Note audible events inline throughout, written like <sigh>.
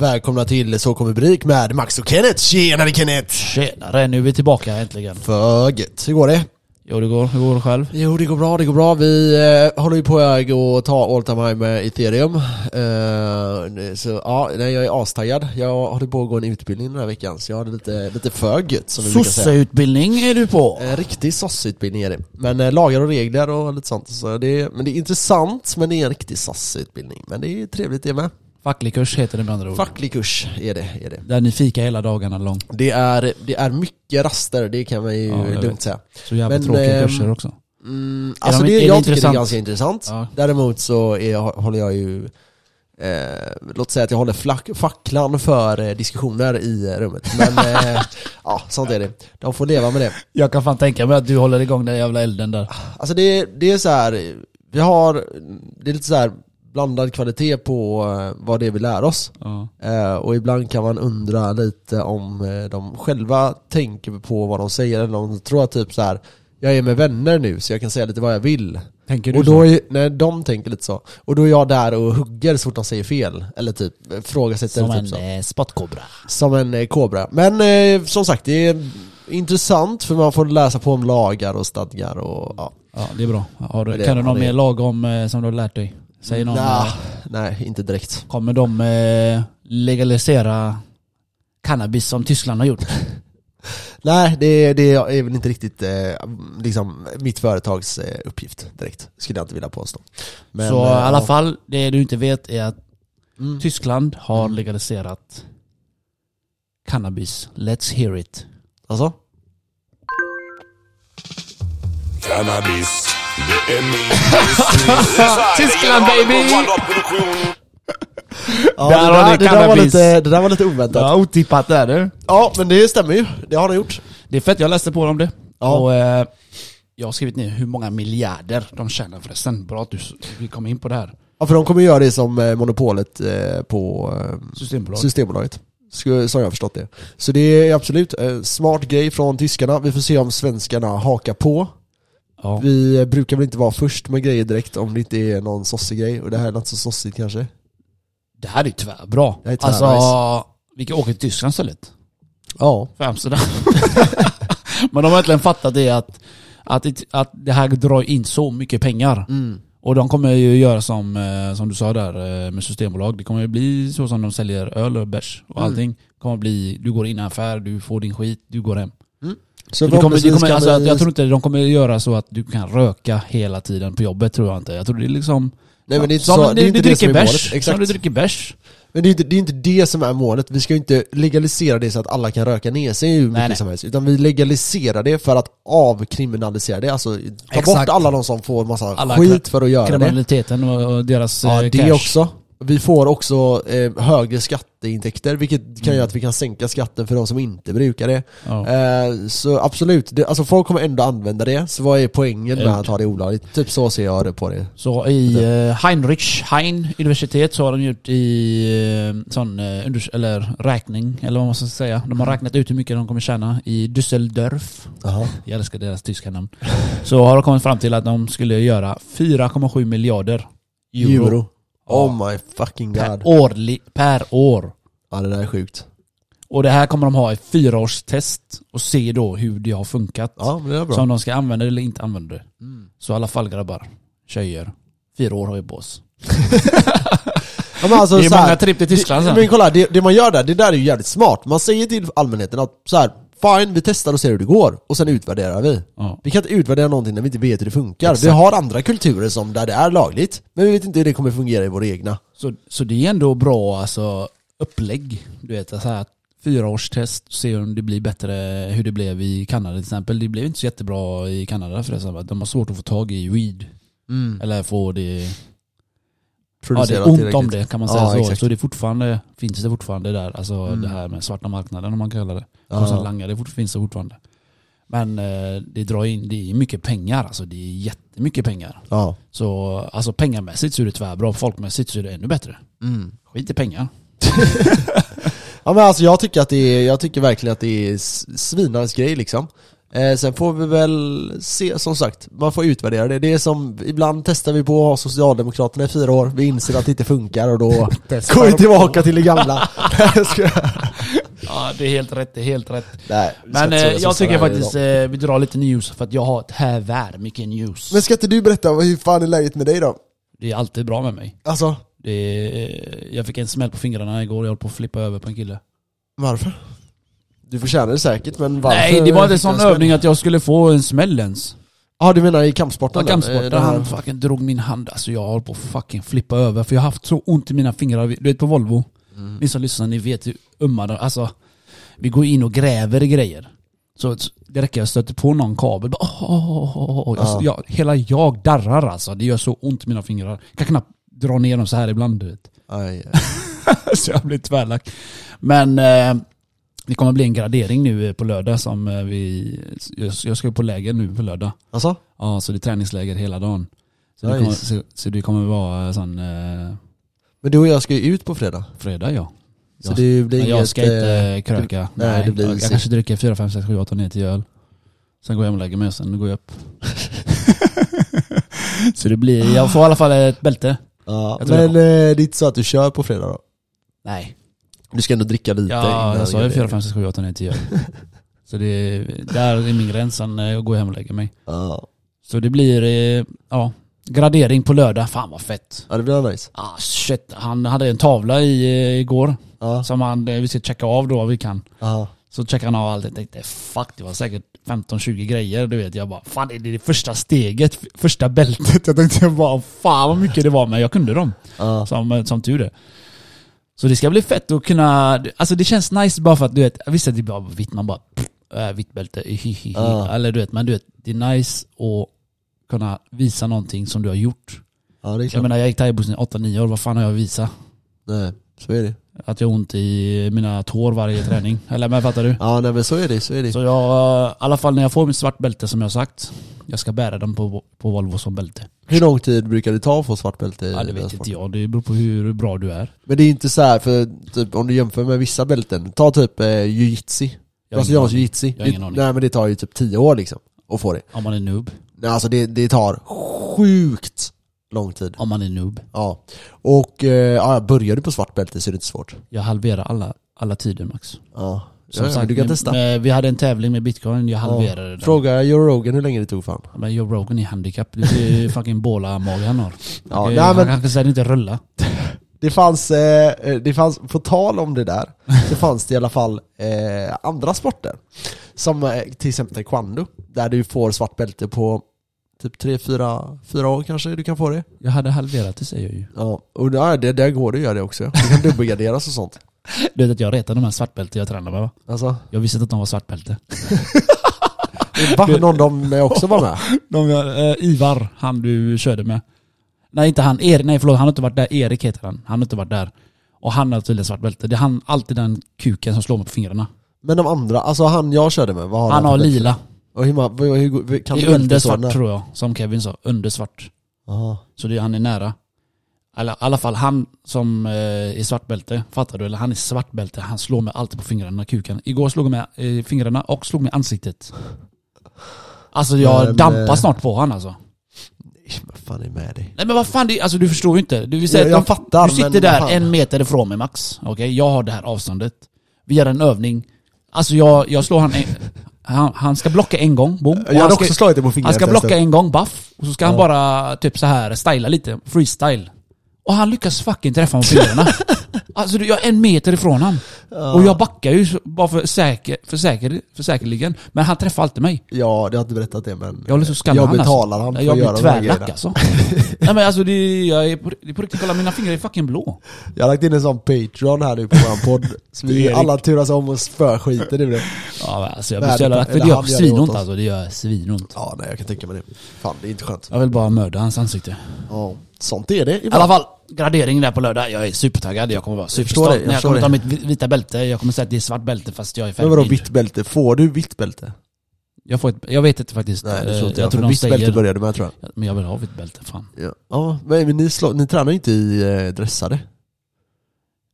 Välkomna till Så kommer Brik med Max och Kenneth. Tjenare Kenneth! Tjenare, nu är vi tillbaka äntligen. För gött. Hur går det? Jo det går, hur går det själv? Jo det går bra, det går bra. Vi eh, håller ju på väg att ta all time high med ethereum. Eh, så ja, nej, jag är astaggad. Jag håller på att gå en utbildning den här veckan så jag har det lite, lite för gött som vi brukar säga. Sosseutbildning är du på? En riktig sossutbildning är det. Men eh, lagar och regler och lite sånt. Så det, men det är intressant men det är en riktig sossutbildning. Men det är trevligt det med. Facklig kurs heter det med andra ord. Facklig kurs är det, är det. Där ni fikar hela dagarna lång. Det är, det är mycket raster, det kan man ju Ja, lugnt säga. Så jävla Men, tråkiga ehm, kurser också. Mm, Är alltså de- det, är det jag tycker det intressant? är ganska intressant. Ja. Däremot så är, håller jag ju, eh, låt säga att jag håller flack, facklan för eh, diskussioner i rummet. Men <laughs> eh, ja, sånt är det. De får leva med det. Jag kan fan tänka mig att du håller igång den jävla elden där. Alltså det, det är så här. vi har, det är lite så här blandad kvalitet på eh, vad det är vi lär oss. Ja. Eh, och ibland kan man undra lite om eh, de själva tänker på vad de säger, eller om de tror att typ så här. jag är med vänner nu så jag kan säga lite vad jag vill. Tänker du Och så? då är, nej, de tänker lite så. Och då är jag där och hugger så fort de säger fel. Eller typ frågasätter Som typ en så. eh, spottkobra. Som en eh, kobra. Men eh, som sagt, det är intressant för man får läsa på om lagar och stadgar och ja. Ja, det är bra. Har du, Men det- kan du någon det- mer lag om som du har lärt dig? Säg någon. Nah, eh, nej, inte direkt. Kommer de eh, legalisera cannabis som Tyskland har gjort? <laughs> Nej, det, det är väl inte riktigt eh, liksom mitt företags eh, uppgift direkt. Skulle jag inte vilja påstå. Men, så eh, i alla ja. fall, det du inte vet är att Mm. Tyskland har Mm. legaliserat cannabis. Let's hear it. Alltså? Cannabis, det. <laughs> Tyskland, baby! Ja, Där det, där, det, där var lite, det där var lite oväntat. Ja, otippat där du. Ja, men det stämmer ju. Det har de gjort. Det är fett, jag läste på om det. Ja. Och eh, jag har skrivit ner hur många miljarder de tjänar förresten. Bra att du vi kom in på det här. Ja, för de kommer göra det som eh, monopolet eh, på eh, Systembolag. Systembolaget. Skulle- Så har jag förstått det. Så det är absolut eh, smart grej från tyskarna. Vi får se om svenskarna hakar på. Ja. Vi brukar väl inte vara först med grejer direkt om det inte är någon sossig grej. Och det här är inte så sossigt kanske. Det här är ju tvärbra. Det är tvär Alltså, nice. vi kan åka till Tyskland istället. Ja. För Amsterdam. <laughs> Men de har verkligen fattat det att, att, att det här drar in så mycket pengar. Mm. Och de kommer ju göra som, eh, som du sa där eh, med Systembolag. Det kommer ju bli så som de säljer öl och bärs och Mm. allting. Det kommer bli, du går in i en affär, du får din skit, du går hem. Så Det kommer, det förhoppningsvis kommer, alltså, jag tror inte de kommer göra så att du kan röka hela tiden på jobbet tror jag inte. Jag tror det är liksom... Nej men det är inte, som så, det är du, inte du det som målet. bärs, som du dricker bärs. Men det är, inte, det är inte det som är målet. Vi ska ju inte legalisera det så att alla kan röka ner sig hur mycket nej. som helst. Utan vi legaliserar det för att avkriminalisera det. Alltså ta Exakt. bort alla de som får massa Alla skit för att göra det. Kriminaliteten och, deras Ja, eh, det cash. också. Vi får också eh, högre skatteintäkter, vilket kan Mm. göra att vi kan sänka skatten för de som inte brukar det. Ja. Eh, så absolut, det, alltså folk kommer ändå använda det, så vad är poängen med Eld. att ha det olagligt? Typ så ser jag det på det. Så i eh, Heinrich Hein universitet så har de gjort i eh, sån eh, eller räkning, eller vad man ska säga. De har Mm. räknat ut hur mycket de kommer tjäna i Düsseldorf. Jaha. Jag älskar deras tyska namn. Så har de kommit fram till att de skulle göra 4,7 miljarder euro, Euro. Oh my fucking per, god. årli, per år. Ja det där är sjukt. Och det här kommer de ha i fyra års test och se då hur det har funkat. Ja men det är bra. Så om de ska använda det eller inte använda det. Mm. Så i alla fall grabbar, tjejer. Fyra år har vi på oss. <laughs> Ja, men alltså, det är så här- många tripp till Tyskland sen. Men kolla, det, det man gör där, det där är ju jävligt smart. Man säger till allmänheten att så här, fine, vi testar och ser hur det går. Och sen utvärderar vi. Ja. Vi kan inte utvärdera någonting när vi inte vet hur det funkar. Exakt. Vi har andra kulturer som där det är lagligt, men vi vet inte hur det kommer fungera i våra egna. Så, så det är ändå bra alltså, upplägg. Du vet, så här, fyra års test, se om det blir bättre, hur det blev i Kanada till exempel. Det blev inte så jättebra i Kanada förresten. De har svårt att få tag i weed. Eller få det... Ja, det är ont tillräckligt. om det kan man säga Ja, så. exakt. Så det fortfarande, finns det fortfarande där. Alltså Mm. det här med svarta marknaden om man kallar det. Ja. Sen langare finns det fortfarande. Men eh, det drar in, det är mycket pengar alltså. Det är jättemycket pengar. Ja. Så alltså pengamässigt så är det tvärbra, folkmässigt så är det ännu bättre. Mm. Skit i pengar. <laughs> Ja men alltså jag tycker att det är, jag tycker verkligen att det är s- svinans grej liksom. Eh, sen får vi väl se, som sagt, man får utvärdera det. Det är som, ibland testar vi på att ha Socialdemokraterna i fyra år, vi inser att det inte funkar och då <laughs> <laughs> går vi tillbaka till det gamla. <laughs> Ja, det är helt rätt, det är helt rätt. Nej, Men eh, jag tycker faktiskt eh, vi drar lite news för att jag har tyvärr mycket news. Men ska inte du berätta, hur fan är läget med dig då? Det är alltid bra med mig. Alltså, Det är, jag fick en smäll på fingrarna igår, jag höll på att flippa över på en kille. varför? Du förtjänar det säkert, men varför? Nej, det var inte en sån övning att jag skulle få en smäll ens. Ja, du menar i kampsporten? Ja, då? kampsport, Eh, där han fucking drog min hand. Alltså jag håller på att fucking flippa över. För jag har haft så ont i mina fingrar. Du vet på Volvo, Mm. ni som lyssnar, ni vet hur ömma de- Alltså, vi går in och gräver i grejer. Så det räcker jag stöter på någon kabel. Åh, åh, åh, åh. Alltså, jag, hela jag darrar alltså. Det gör så ont i mina fingrar. Jag kan knappt dra ner dem så här ibland du vet. Aj, aj. <laughs> så jag blir tvärlack. Men eh, det kommer bli en gradering nu eh, på lördag som eh, vi... Jag, ska på läger nu på lördag. Alltså? Ja, så det är träningsläger hela dagen. Så, det, Nice. kommer, så, så det kommer vara sån eh, Men du och jag ska ju ut på fredag. fredag ja. Så Jag- det blir inget... jag ska inte eh, kröka. nej, Nej, det blir jag, jag kanske dricker 4, 5, 6, 7, 8, 9, 10 öl. Sen går jag hem och lägger mig och sen går jag upp. <laughs> så det blir, jag får i alla fall ett bälte. Ja, men eh, det är inte så att du kör på fredag då? Nej. Du ska ändå dricka lite Ja, jag sa ju graderingen. 4, 5, 6, 7, 8, 9, 10 öl. Så det, där är min gräns, sen eh, går jag hem och lägger mig. Ja. Så det blir, eh, ja, gradering på lördag. Fan vad fett. ja, det blir nice. Ah shit, han hade en tavla i, eh, igår. Ja. Som han, vi ska checka av då vi kan. Ja. Så checkade han av allt. Jag tänkte fuck det var säkert 15-20 grejer. Du vet jag bara fan är det det första steget? Första bältet? Jag tänkte <laughs> bara fan vad mycket det var men jag kunde dem. Ja. Som, som tur är. Så det ska bli fett att kunna, alltså det känns nice bara för att du vet, visst att det är bara vitt, man bara pff, äh, vitt bälte, hihihi. Ja. Eller du vet, men du vet, det är nice att kunna visa någonting som du har gjort. ja, det är Jag menar jag gick thaiboxning i 8-9 år, vad fan har jag att visa? Nej, så är det. Att jag har ont i mina tår varje träning. Eller men fattar du? Ja, nej men så är det, så är det. Så jag, i alla fall när jag får mitt svart bälte som jag har sagt, jag ska bära den på, på Volvo som bälte. Hur lång tid brukar det ta att få svart bälte i Ja det vet inte jag, det beror på hur bra du är. Men det är inte så här för typ, om du jämför med vissa bälten, ta typ eh, jiu-jitsu. Jag har Brasiliansk jiu-jitsu. Jag har ingen aning. Nej men det tar ju typ 10 år liksom, att få det. Om man är noob. Nej, alltså det, det tar sjukt lång tid. Om man är noob. Ja. Och eh, ja, börjar du på svart bälte så är det inte svårt. Jag halverar alla, alla tider max. Ja. Som ja, sagt, du kan testa. Med, vi hade en tävling med bitcoin, jag halverade den. Fråga Joe Rogan hur länge det tog fan. Men Joe Rogan är handikapp, du ser ju <laughs> fucking båla-mage han har. Ja, Okej, nej, han men- kanske säger inte rulla. <laughs> Det fanns, eh, det fanns, på tal om det där, så fanns det i alla fall eh, andra sporter. Som eh, till exempel taekwondo, där du får svart bälte på typ 3-4 fyra år kanske du kan få det. Jag hade halverat det säger jag ju. Ja, och ja, det, där går det att göra det också. Du kan dubbelgarderas och sånt. Du vet att jag retade de här svartbälten jag tränade med va? Alltså, Jag visste inte att de var svartbälte. va? Någon de också var med? <laughs> De, eh, Ivar, han du körde med. Nej inte han, Erik, nej förlåt, han har inte varit där. Erik heter han. Han har inte varit där. Och han har tydligen svart bälte. Det är han, alltid den kuken som slår mig på fingrarna. Men de andra, alltså han jag körde med, vad har Han för har lila. Och hur, hur, hur, hur kan Det är under bältet så svart när- tror jag, som Kevin sa. Under svart. Ja. Så det, han är nära. Eller, I alla fall han som eh, är svartbälte, fattar du? Eller han är svartbälte, han slår mig alltid på fingrarna, kuken. Igår slog han mig eh, fingrarna och slog mig i ansiktet. Alltså jag Men, dampar eh, snart på han alltså. Nej, Vad fan är med dig? Nej men vad fan, det, alltså du förstår ju inte. Du, vill säga Jag- jag fattar, du sitter där fan. en meter ifrån mig max. Okej, jag har det här avståndet. Vi gör en övning. Alltså jag, jag slår han en, han, han ska blocka en gång, boom. Jag hade han också ska, slagit dig på fingret han ska blocka en gång, baff. Och så ska han Ja. bara typ så här styla lite, freestyle. Och han lyckas fucking träffa mig på fingrarna. <laughs> alltså jag är en meter ifrån han. Och jag backar ju bara för, säker, för, säker, för säkerligen. Men han träffar alltid mig. Ja, det har inte berättat det men... Jag skalla Jag han betalar alltså. han för Jag att göra de här grejerna. alltså. <laughs> Nej men alltså det, jag är på, det är på riktigt, kolla mina fingrar är fucking blå. Jag har lagt in en sån Patreon här nu på vår podd. <laughs> Vi alla turas om och spöskiter i det. Ja men alltså jag blir så jävla för det gör svinont alltså, det gör svinont. Ja, nej jag kan tänka mig det. Fan, det är inte skönt. Jag vill bara mörda hans ansikte. Ja, sånt är det I alla ibland. fall, gradering där på lördag. Jag är supertaggad, jag kommer vara superstolt. det, jag När jag kommer ta det. mitt vi- vita bälte, jag kommer säga att det är svart bälte fast jag är Men vadå färgblind. vitt bälte? Får du vitt bälte? Jag, får ett, jag vet inte faktiskt. Nej det Eh, tror inte jag jag. tror vitt bälte började med tror jag. Men jag vill ha vitt bälte, fan. Ja, ja men, ni, slår, ni tränar inte i eh, dressade?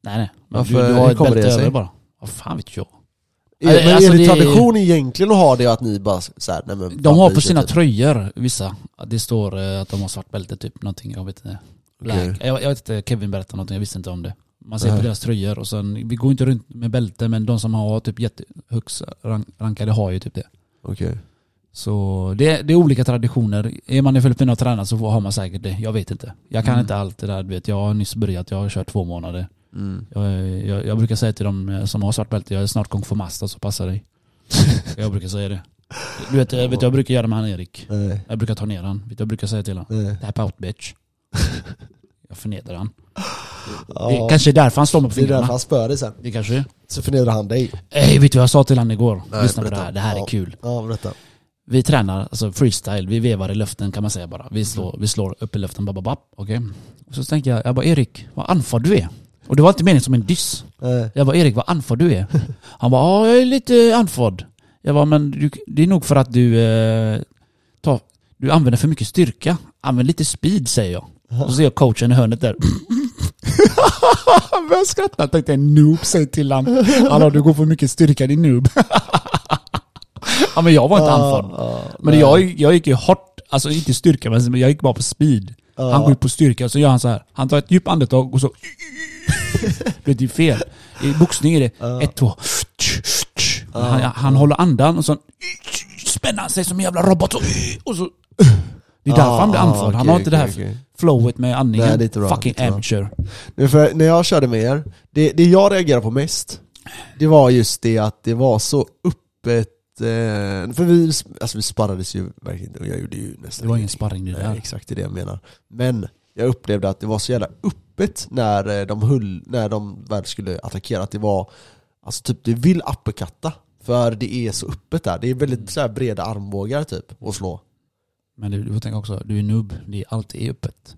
Nej nej. Men Varför- du, du har ett bälte det över bara. Vad fan vet jag? Men Alltså, är det det- tradition egentligen att ha det att ni bara så här, nej men De har på sina typ. tröjor, vissa, det står eh, att de har svart bälte typ, någonting, jag vet inte. Okej. Jag, jag vet inte, Kevin berättade någonting, jag visste inte om det. Man ser på deras tröjor och sen, vi går inte runt med bälte men de som har typ jättehögst rank, rankade har ju typ det. Okej. Så det, det är olika traditioner. Är man i Filippinerna och tränar så har man säkert det. Jag vet inte. Jag kan Mm. inte allt det där. du Vet. Jag har nyss börjat, jag har kört två månader. Mm. Jag, jag, jag brukar säga till de som har svart bälte, jag är snart kung fu master så passa dig. <laughs> jag brukar säga det. Du vet, vet du, jag brukar göra med han Erik. Nej. Jag brukar ta ner han. Vet jag brukar säga till. Nej. Tap out bitch. <laughs> jag förnedrar han. Ja, Det är kanske är därför han slår mig på det är därför fingrarna. han spör dig sen. Det kanske är. Så förnedrar han dig. Ey, vet du vad jag sa till han igår? Nej, Lyssna på det berätta. här, det här är Ja. kul. Ja, berätta. Vi tränar, alltså freestyle, vi vevar i luften kan man säga bara. Vi slår, vi slår upp i luften, bababap, okej? Och Så tänker jag, jag bara Erik, vad andfådd du är. Och det var inte meningen som en diss. Nej. Jag bara Erik, vad andfådd du är. <laughs> Han bara, ja jag är lite andfådd. Jag bara, men du, det är nog för att du, eh, tar, du använder för mycket styrka. Använd lite speed säger jag. Och så ser jag coachen i hörnet där. <laughs> Han började skratta. Jag tänkte noob, säg till han. Hallå du går för mycket styrka din noob. <laughs> ja men jag var inte andfådd. Men jag, jag gick ju hårt, alltså inte styrka men jag gick bara på speed. Ja. Han går ju på styrka så gör han så här. Han tar ett djupt andetag och så... <laughs> Det är fel. I boxning är det Ja. ett, två... Han, han håller andan och så spänner han sig som en jävla robot och, och så... Det är därför han blir Ja, andfådd. Han har inte det här okej. flowet med andningen. Nej, det är inte bra, Fucking amateur. För när jag körde med er, det, det jag reagerade på mest, det var just det att det var så öppet, för vi, alltså vi sparrades ju verkligen inte och jag gjorde ju nästan Det var ingen sparring det där. exakt det är det jag menar. Men jag upplevde att det var så jävla öppet när eh, de höll, när de väl skulle attackera, att det var, alltså typ du vill uppercutta, för det är så öppet där. Det är väldigt så här breda armbågar typ, att slå. Men du, du får tänka också, du är noob. Det är alltid öppet.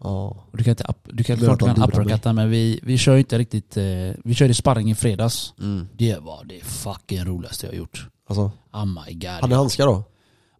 Ja. Du kan inte, du kan klart kan uppercutta men vi, vi kör ju inte riktigt, eh, vi körde sparring i fredags. Mm. Det var det fucking roligaste jag gjort. Alltså, Oh my god. hade handskar då?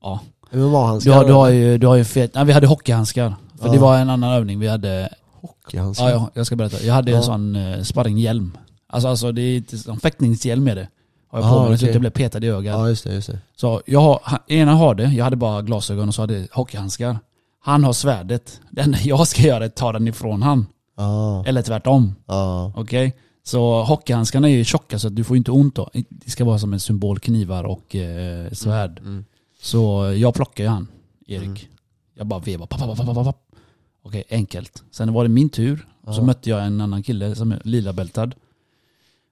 Ja. MMA-handskar? Du har, du har ju, du har ju fet, nej, vi hade hockeyhandskar. För Ja. det var en annan övning vi hade. Hockeyhandskar? Ja, ja jag ska berätta. Jag hade Ja. en sån eh, sparringhjälm. Alltså, alltså det är inte en fäktningshjälm med det. Har jag Ah, på mig så okej. att jag blev petad i ögat. Ja just det, just det. Så jag har, han- ena har det, jag hade bara glasögon och så hade jag hockeyhandskar. Han har svärdet. Det enda jag ska göra är att ta den ifrån han. Ja, Eller tvärtom. ja. Okej? Så hockeyhandskarna är ju tjocka så att du får inte ont då. Det ska vara som en symbol, knivar och eh, svärd. Mm. Så jag plockar ju han, Erik. Mm. Jag bara vevar. Papp, papp, papp, papp. Okej, enkelt. Sen var det min tur. Och så Ja. mötte jag en annan kille som är lila bältad.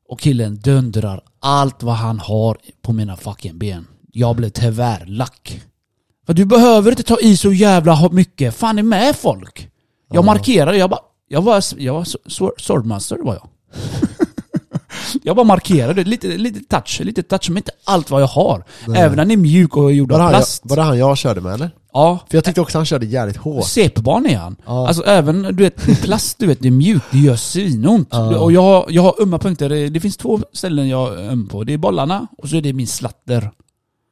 Och killen dundrar allt vad han har på mina fucking ben. Jag blev tvärlack. För du behöver inte ta i så jävla mycket. Fan är med folk. Jag Ja. markerade, jag bara... Jag var, jag var sword- swordmaster var jag. <laughs> jag bara markerade, lite, lite touch, lite touch, men inte allt vad jag har. Nej. Även när den är mjuk och gjord av han jag, plast. var det han jag körde med eller? Ja, För jag tyckte också han körde jävligt hårt. CP-barn är han. Ja. Alltså även, du vet, plast, du vet, det är mjukt, det gör svinont. Ja. Och jag, jag har ömma punkter, det det finns två ställen jag är öm på. Det är bollarna och så är det min slatter.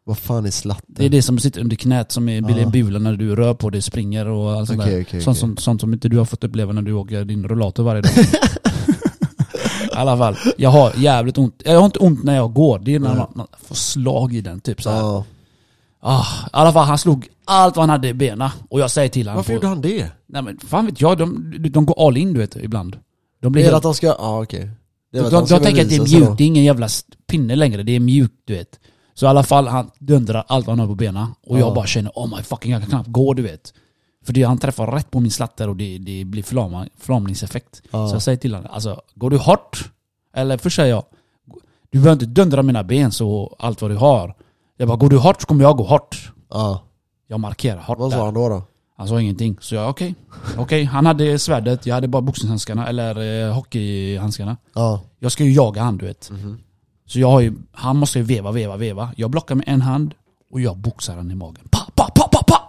Vad fan är slatten? Det är det som sitter under knät som är Ja. blir en bula när du rör på dig, springer och allt sånt Okej, där. okej, sånt, okej. Som, sånt som inte du har fått uppleva när du åker din rullator varje dag. <laughs> I alla fall, jag har jävligt ont. Jag har inte ont när jag går, det är när man, man får slag i den typ så här. Ja. Ah, I alla fall, han slog allt vad han hade i benen. Och jag säger till honom... Varför på- gjorde han det? Nej men fan vet jag, de, de går all in du vet ibland. De blir helt, att han ska, ja okej. Det är de, de, de tänker att det är mjukt, det är ingen jävla pinne längre, det är mjukt du vet. Så i alla fall, han dundrar allt vad han har på benen. Och Ja. jag bara känner, oh my fucking, jag kan knappt gå du vet. För det, han träffar rätt på min slatter och det, det blir flama, flamningseffekt. Ja. Så jag säger till honom, alltså går du hårt? Eller först säger jag, du behöver inte dundra mina ben så allt vad du har. Jag bara, går du hårt så kommer jag gå hårt. Ja. Jag markerar hårt Vad sa han då då? Han sa ingenting. Så jag, okej. Okej, han hade svärdet, jag hade bara boxningshandskarna, eller eh, hockeyhandskarna. Ja. Jag ska ju jaga han du vet. Mhm. Så jag har ju, han måste ju veva, veva, veva. Jag blockar med en hand och jag boxar han i magen. Pa, pa, pa, pa, pa!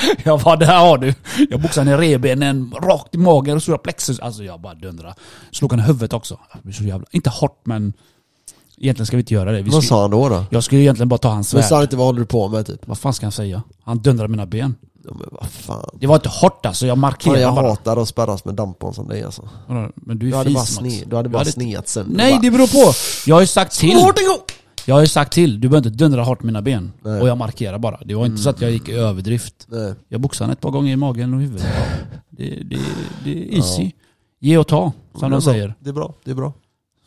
<laughs> jag bara, det här har du. Jag han i revbenen, rakt i magen och stora plexus. Alltså jag bara dundrar. Slog han i huvudet också. Jag så jävla, inte hårt men egentligen ska vi inte göra det. Vi Vad sa han då då? jag skulle egentligen bara ta hans Men svärd. sa han inte vad håller du på med typ? Vad fan ska han säga? Han dundrar mina ben. Ja, men vad fan. Det var inte hårt alltså, jag markerade jag bara. hatar att spärras med dampon som dig alltså. Men du Du är bara, fis sne, Max. du hade bara hade- sneat sen. Nej det beror på! Jag har ju sagt till. Varsågod! Jag har ju sagt till, du behöver inte dundra hårt mina ben. Nej. Mm. Och jag markerar bara. Det var inte så att jag gick i överdrift. Nej. Jag boxade han ett par gånger i magen och huvudet. Det, det, det är easy. Ge och ta, som de säger. Det är bra, det är bra.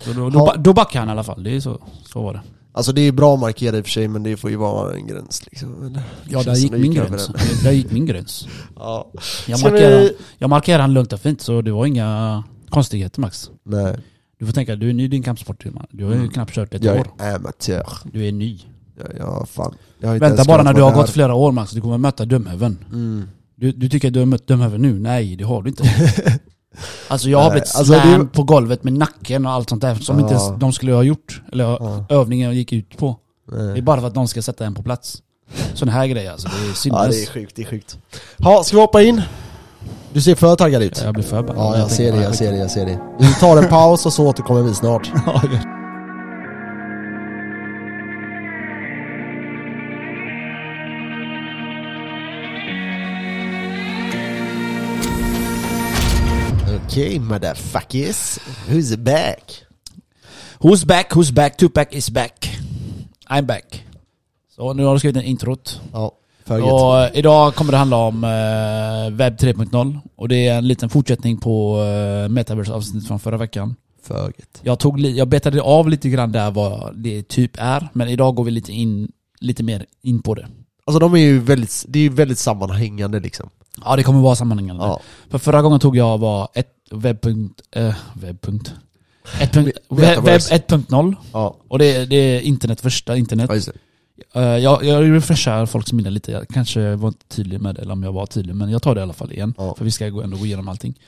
Så då, då, Ha- då backade han i alla fall. Det är så, så var det. Alltså det är bra att markera i och för sig men det får ju vara en gräns liksom. Eller? Ja, Det där gick min gräns. Där gick min gräns. <laughs> Ja. Jag markerade, vi- jag markerade han lugnt och fint så det var inga konstigheter Max. Nej, Du får tänka, du är ny i din kampsport. man. Du har ju Mm. knappt kört ett jag år. är amatör. Du är ny. Ja, ja fan. Jag har inte Vänta ens bara när du har gått flera år Max, du kommer möta Dumhöven. Mm. Du, du tycker att du har mött Dumhöven nu? Nej, det har du inte. <laughs> Alltså jag har Nej, blivit alltså slammed det- på golvet med nacken och allt sånt där som Ja. inte ens de skulle ha gjort. Eller Ja. övningen jag gick ut på. Det är bara för att de ska sätta en på plats. Sådana här grejer alltså, det är. Ja det är sjukt, det är sjukt. Ja, ska vi hoppa in? Du ser för taggad ut. Jag blir förbannad. Ja, jag ser tänker det, jag ser det, jag ser det. Vi tar en paus och så återkommer vi snart. <laughs> Okej, motherfuckers. Who's back? Who's back, who's back, Tupac is back. I'm back. Så nu har du skrivit en introt. Ja, för gött. Och eh, idag kommer det handla om eh, webb 3.0 och det är en liten fortsättning på eh, Metaverse avsnittet från förra veckan. För gött. Jag, tog, jag betade av lite grann där vad det typ är, men idag går vi lite, in, lite mer in på det. Alltså de är ju väldigt, det är ju väldigt sammanhängande liksom. Ja, det kommer vara sammanhängande. Ja. För förra gången tog jag var ett webbpunkt... Eh, webbpunkt... Ett punkt, webb Metaverse. webb 1.0 Ja, och det, är- det är internet, första internet. ja jag, jag refreshar folks minne lite, jag kanske var inte tydlig med det, eller om jag var tydlig, men jag tar det i alla fall igen. Ja. För vi ska gå- ändå gå igenom allting.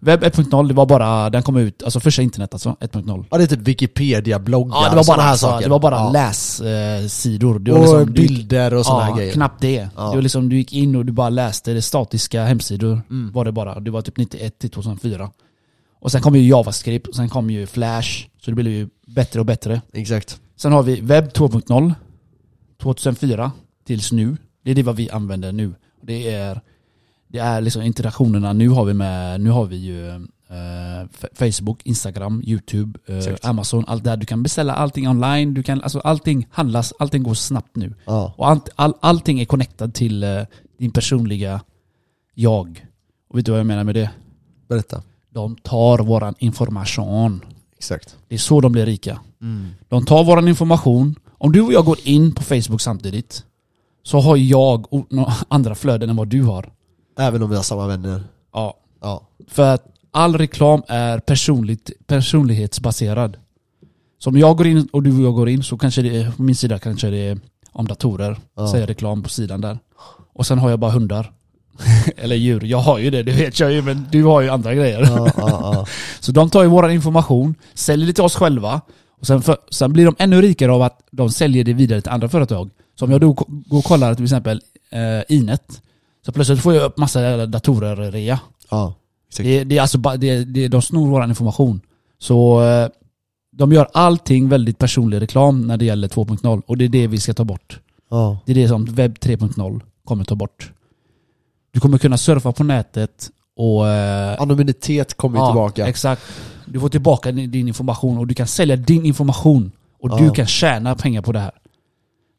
Webb 1.0, det var bara, den kom ut, alltså första internet alltså, 1.0. Ja det är typ Wikipedia-bloggar Ja, det var bara, här alltså, saker. det var bara ja. lässidor. Var Och liksom, bilder och såna ja, grejer. knappt det. Ja. det var liksom, du gick in och du bara läste det statiska hemsidor. Mm. Var det bara. Det var typ 91 till 2004. Och sen kom ju JavaScript, och sen kom ju Flash. Så det blev ju bättre och bättre. Exakt. Sen har vi webb 2.0. 2004 tills nu. Det är det vad vi använder nu. Det är, det är liksom interaktionerna. Nu har vi med, nu har vi ju eh, Facebook, Instagram, YouTube, eh. Amazon, allt där. Du kan beställa allting online. Du kan, alltså allting handlas, allting går snabbt nu. Ja. Och allt, all, allting är connectad till eh, din personliga jag. Och vet du vad jag menar med det? Berätta. De tar våran information. Exakt. Det är så de blir rika. Mm. De tar våran information. Om du och jag går in på Facebook samtidigt så har jag några <laughs> andra flöden än vad du har. Även om vi har samma vänner. Ja. Ja. För att all reklam är personligt, personlighetsbaserad. Så om jag går in och du och jag går in så kanske det är, på min sida kanske det är om datorer. Ja. Säger reklam på sidan där. Och sen har jag bara hundar. <laughs> Eller djur. Jag har ju det, det vet jag ju. Men du har ju andra grejer. Ja, ja, ja. <laughs> Så de tar ju vår information, säljer det till oss själva. Och sen, för, sen blir de ännu rikare av att de säljer det vidare till andra företag. Så om jag då går och kollar till exempel eh, Inet. Så plötsligt får jag upp massa jävla datorer-rea. ja. Exakt. Det, det är alltså det, det, de snor vår information. Så eh, de gör allting väldigt personlig reklam när det gäller 2.0 och det är det vi ska ta bort. Ja. Det är det som webb 3.0 kommer ta bort. Du kommer kunna surfa på nätet och... Eh, Anonymitet kommer ju tillbaka. Exakt. Du får tillbaka din, din information och du kan sälja din information och Ja. du kan tjäna pengar på det här.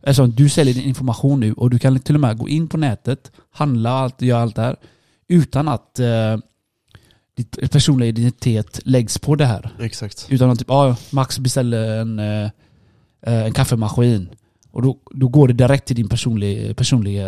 Alltså du säljer din information nu och du kan till och med gå in på nätet, handla allt, göra allt det här utan att eh, ditt personliga identitet läggs på det här. Exakt. Utan att typ, ja, Max beställer en, eh, en kaffemaskin. Och då, då går det direkt till din personliga, personliga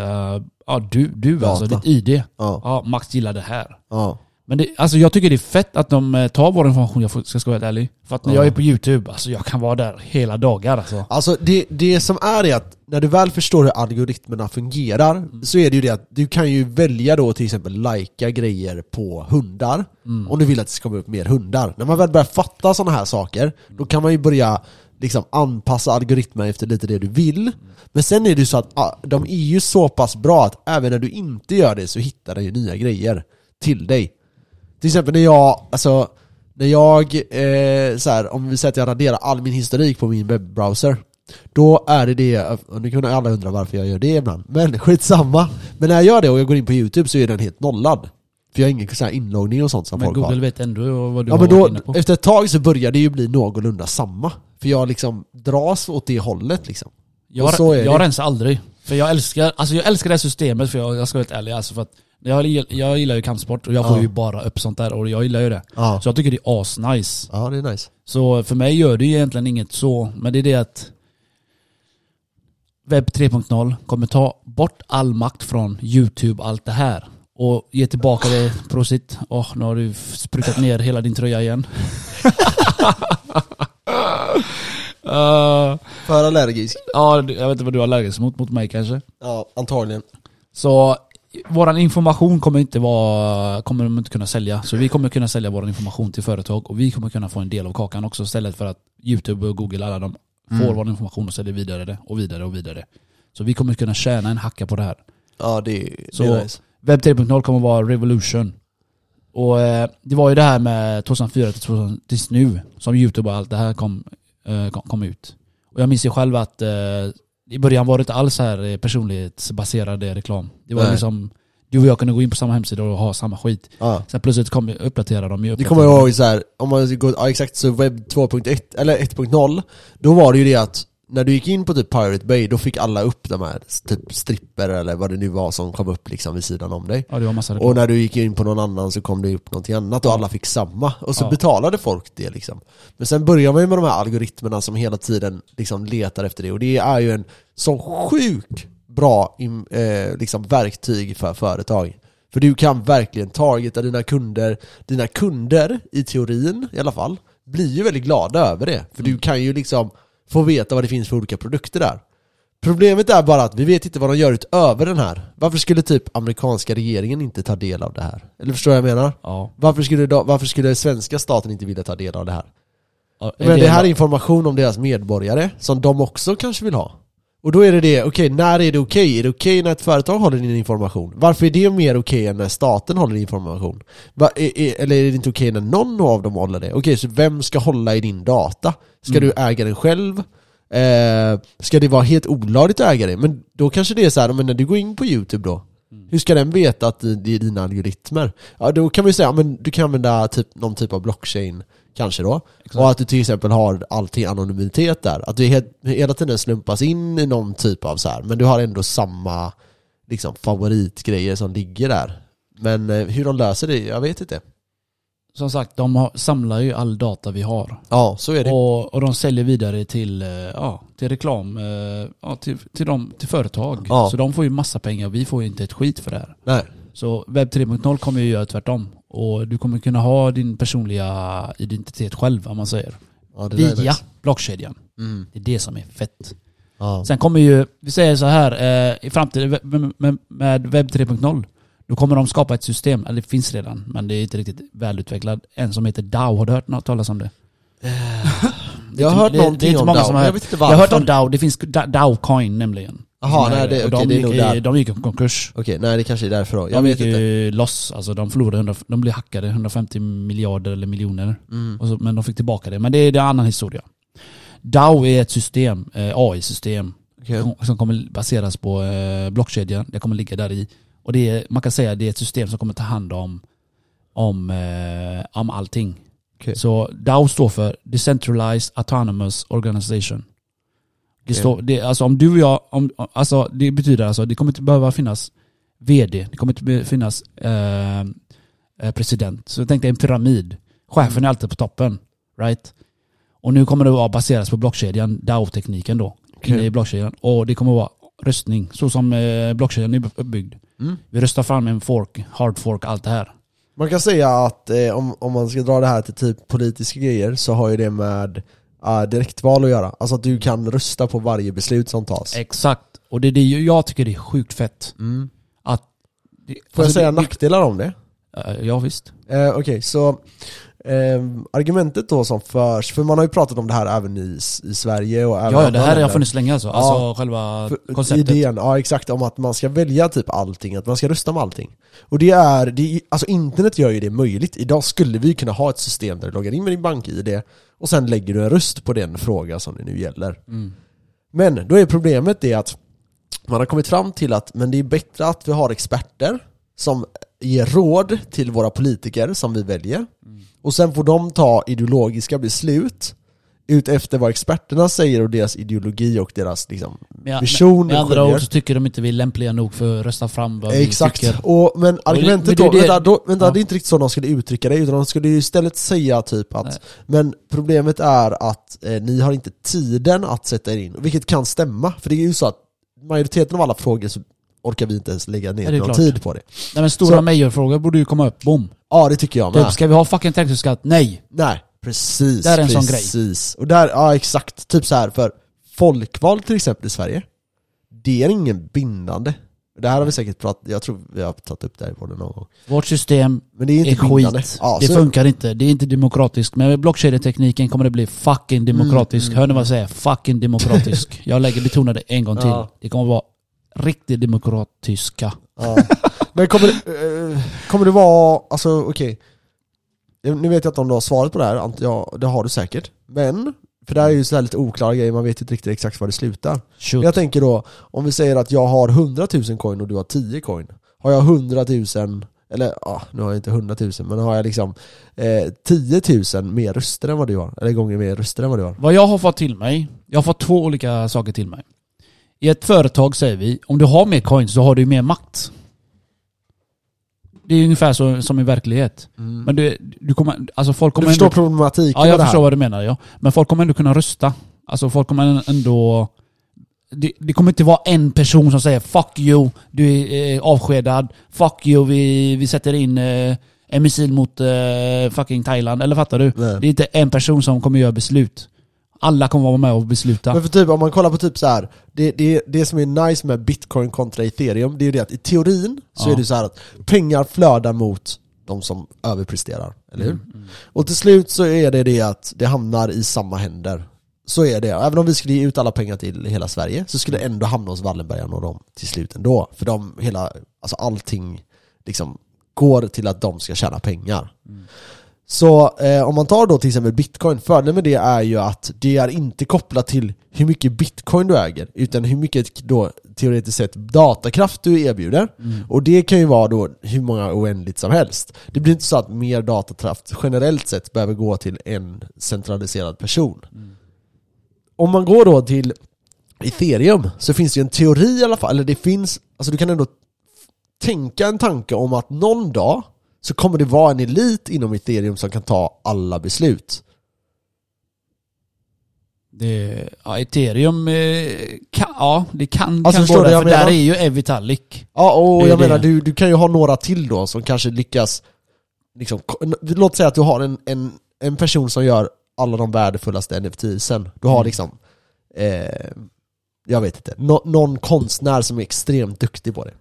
ja du, du alltså, ditt ID. Ja. Ja, Max gillar det här. Ja. Men det, alltså jag tycker det är fett att de eh, tar vår information, jag ska vara helt ärlig. För att när Ja. jag är på youtube, alltså jag kan vara där hela dagar alltså. Alltså det, det som är är att när du väl förstår hur algoritmerna fungerar Mm. så är det ju det att du kan ju välja då till exempel lajka grejer på hundar Mm. om du vill att det ska komma upp mer hundar. När man väl börjar fatta sådana här saker då kan man ju börja liksom anpassa algoritmerna efter lite det du vill. Men sen är det ju så att de är ju så pass bra att även när du inte gör det så hittar den ju nya grejer till dig. Till exempel när jag, alltså när jag, eh, så här, om vi säger att jag raderar all min historik på min webbrowser Då är det det, och nu kunde alla undra varför jag gör det ibland, men <laughs> skitsamma. Men när jag gör det och jag går in på youtube så är den helt nollad. För jag har ingen så här inloggning och sånt som Men folk Google har. vet ändå vad du Ja har men varit då, inne på. efter ett tag så börjar det ju bli någorlunda samma. För jag liksom dras åt det hållet liksom. Jag, jag det. rensar aldrig. För jag älskar, alltså jag älskar det här systemet för jag, jag ska vara helt ärlig alltså för att jag, jag gillar ju kampsport och jag får Ja. ju bara upp sånt där och jag gillar ju det. Ja. Så jag tycker det är asnice. Ja det är nice. Så för mig gör det ju egentligen inget så, men det är det att Webb 3.0 kommer ta bort all makt från YouTube, allt det här. Och ge tillbaka det, prosit. Åh, nu har du sprutat ner hela din tröja igen. Uh, <laughs> För allergisk. ja, jag vet inte vad du har allergisk mot, mot mig kanske. Ja, antagligen. Så våran information kommer inte vara, kommer de inte kunna sälja. Så vi kommer kunna sälja vår information till företag och vi kommer kunna få en del av kakan också istället för att Youtube och Google alla de får Mm. vår information och säljer vidare det och vidare och vidare. Så vi kommer kunna tjäna en hacka på det här. Ja det, Så- det är nice. Webb 3.0 kommer vara revolution. Och eh, det var ju det här med 2004 till 2000 tills nu som Youtube och allt det här kom, eh, kom, kom ut. Och jag minns ju själv att eh, i början var det inte alls så här eh, personlighetsbaserad reklam. Det var Nej. liksom, du och jag kunde gå in på samma hemsida och ha samma skit. Ja. Sen plötsligt kom, uppdaterade de ju. Det kommer jag ihåg så här, om man går, ja exakt, så webb 2.1, eller 1.0 Då var det ju det att när du gick in på typ Pirate Bay, då fick alla upp de här typ stripper eller vad det nu var som kom upp liksom vid sidan om dig Ja det var massa reklam. Och när du gick in på någon annan så kom det upp någonting annat och Ja. alla fick samma Och så Ja. betalade folk det liksom Men sen börjar man ju med de här algoritmerna som hela tiden liksom letar efter det och det är ju en sån sjuk bra eh, liksom verktyg för företag För du kan verkligen targeta dina kunder Dina kunder, i teorin i alla fall, blir ju väldigt glada över det För Mm. du kan ju liksom få veta vad det finns för olika produkter där Problemet är bara att vi vet inte vad de gör utöver den här Varför skulle typ amerikanska regeringen inte ta del av det här? Eller förstår jag vad jag menar? Ja. Varför skulle, då, varför skulle svenska staten inte vilja ta del av det här? Ja, Men det det- här är information om deras medborgare som de också kanske vill ha Och då är det det, okej, när är det okej? Är det okej när ett företag håller din information? Varför är det mer okej än när staten håller din information? Va, är, är, eller är det inte okej när någon av dem håller det? Okej, så vem ska hålla i din data? Ska Mm. du äga den själv? Eh, ska det vara helt olagligt att äga det? Men då kanske det är så här, men när du går in på youtube då Mm. hur ska den veta att det det är dina algoritmer? Ja då kan vi säga, men du kan använda typ, någon typ av blockchain kanske då Exakt. och att du till exempel har allting anonymitet där. Att du he- hela tiden slumpas in i någon typ av så här, men du har ändå samma liksom, favoritgrejer som ligger där. Men eh, hur de löser det, jag vet inte. Som sagt, de har, samlar ju all data vi har. Ja, så är det. Och, och de säljer vidare till, eh, ja, till reklam, eh, ja, till, till, dem, till företag. Ja. Så de får ju massa pengar och vi får ju inte ett skit för det här. Nej. Så webb 3.0 kommer ju göra tvärtom. Och du kommer kunna ha din personliga identitet själv om man säger. Ja, det där är Via blockkedjan. Mm. Det är det som är fett. Ja. Sen kommer ju, vi säger så här, eh, i framtiden med, webb 3.0 då kommer de skapa ett system, eller det finns redan, men det är inte riktigt välutvecklat. En som heter DAO, har du hört något talas om det? Jag har hört det- det är någonting inte om många DAO, som men har- jag vet inte Jag varför. har hört om DAO, det finns Da- DAO coin nämligen. Jaha, nej, det- och de, det är gick, nog i- där. de gick i konkurs. Okej, nej det kanske är därför då. Jag de vet gick inte. loss, alltså de förlorade, 100, de blev hackade 150 miljarder eller miljoner. Mm. Så, men de fick tillbaka det. Men det är, en annan historia. DAO är ett system, eh, AI-system, Okej. som- som kommer baseras på eh, blockkedjan. Det kommer ligga där i. Och det är, man kan säga att det är ett system som kommer ta hand om, om, eh, om allting. Okej. Så DAO står för Decentralized Autonomous Organization. Det, står, det, alltså om du och jag, om, alltså det betyder alltså det kommer inte behöva finnas VD, det kommer inte finnas eh, eh, president. Så tänk dig en pyramid. Chefen är alltid på toppen. Right? Och nu kommer det vara baseras på blockkedjan, DAO-tekniken då. Inne i blockkedjan. Och det kommer vara röstning, så som eh, blockkedjan är uppbyggd. Mm. Vi röstar fram en fork, hard fork, allt det här. Man kan säga att eh, om, om man ska dra det här till typ politiska grejer så har ju det med uh, direktval att göra. Alltså att du kan rösta på varje beslut som tas. Exakt. Och det är det jag tycker det är sjukt fett. Mm. Att det, Får jag alltså säga det, nackdelar om det? det, Ja visst. Eh, Okej, så ehm, argumentet då som förs, för man har ju pratat om det här även i, i Sverige och även Ja, ja det här har funnits länge alltså. Ja. Alltså själva För- konceptet. Idén, ja exakt, om att man ska välja typ allting, att man ska rösta med allting. Och det är, det alltså internet gör ju det möjligt. Idag skulle vi kunna ha ett system där du loggar in med din bank-id och sen lägger du en röst på den fråga som det nu gäller. Mm. Men då är problemet det att man har kommit fram till att men det är bättre att vi har experter som ger råd till våra politiker som vi väljer. Och sen får de ta ideologiska beslut ut efter vad experterna säger och deras ideologi och deras liksom, Med, vision med andra skiljer. ord så tycker de inte vi är lämpliga nog för att rösta fram vad vi Exakt, tycker. och, men argumentet men det då, det- vänta, då, vänta Ja. det är inte riktigt så de skulle uttrycka det, utan de skulle ju istället säga typ att Nej. Men problemet är att eh, ni har inte tiden att sätta er in, vilket kan stämma, för det är ju så att majoriteten av alla frågor så orkar vi inte ens lägga Ja, ner någon klart. tid på det. Nej men stora majorfrågor borde ju komma upp, boom. Ja det tycker jag med. Typ, ska vi ha fucking trängselskatt? Nej! Nej, precis. Där är en sån grej. precis. Och där, ja exakt. Typ så här för folkval till exempel i Sverige, det är ingen bindande. Det här har vi säkert pratat, jag tror vi har tagit upp det här i podden någon gång. Vårt system Men det är är inte bindande. skit. Ja, det funkar inte, det är inte demokratiskt. Men med blockkedjetekniken kommer det bli fucking demokratisk. Mm, Hör ni vad jag säger? Fucking demokratisk. <laughs> jag lägger betona det en gång till. Ja. Det kommer vara riktigt demokratiska. Ja. Men kommer eh, kommer det vara, alltså okej. Nu vet jag inte om du har svaret på det här, ant- ja, det har du säkert. Men, för det här är ju så här lite oklara grejer, man vet ju inte riktigt exakt var det slutar. Shoot. Jag tänker då, om vi säger att jag har 100 000 coin och du har 10 coin. Har jag 100 000, eller ja, nu har jag inte 100 000, men har jag liksom eh, 10 000 mer röster än vad du har? Eller gånger mer röster än vad du har? Vad jag har fått till mig, jag har fått två olika saker till mig. I ett företag säger vi, om du har mer coins så har du mer makt. Det är ungefär så som i verklighet. Men du, du kommer, alltså folk Mm. Du kommer förstår ändå, problematiken Ja jag förstår vad du menar ja. Men folk kommer ändå kunna rösta. Alltså folk kommer ändå... Det, det kommer inte vara en person som säger 'Fuck you, du är eh, avskedad' 'Fuck you, vi, vi sätter in eh, en missil mot eh, fucking Thailand' Eller fattar du? Nej. Det är inte en person som kommer göra beslut. Alla kommer vara med och besluta. Men för typ, om man kollar på typ så här, det, det, det som är nice med bitcoin kontra ethereum, det är ju det att i teorin så Ja. är det så här att pengar flödar mot de som överpresterar, eller hur? Mm, Och till slut så är det det att det hamnar i samma händer. Så är det. Även om vi skulle ge ut alla pengar till hela Sverige så skulle det ändå hamna hos Wallenbergarna och dem till slut ändå. För de, hela, alltså allting liksom går till att de ska tjäna pengar. Så eh, om man tar då till exempel bitcoin, fördelen med det är ju att det är inte kopplat till hur mycket bitcoin du äger, utan hur mycket då teoretiskt sett datakraft du erbjuder. Och det kan ju vara då hur många oändligt som helst. Det blir inte så att mer datakraft generellt sett behöver gå till en centraliserad person. Om man går då till ethereum så finns det ju en teori i alla fall, eller det finns, alltså du kan ändå tänka en tanke om att någon dag så kommer det vara en elit inom ethereum som kan ta alla beslut. Det, ja, ethereum, eh, kan, ja det kan, Alltså, kan gå där, för jag där menar? är ju Evitalik. Ja, och jag det. menar du, du kan ju ha några till då som kanske lyckas liksom, Låt säga att du har en, en, en person som gör alla de värdefullaste NFTsen. Du har Mm. liksom eh, Jag vet inte, nå, någon konstnär som är extremt duktig på det.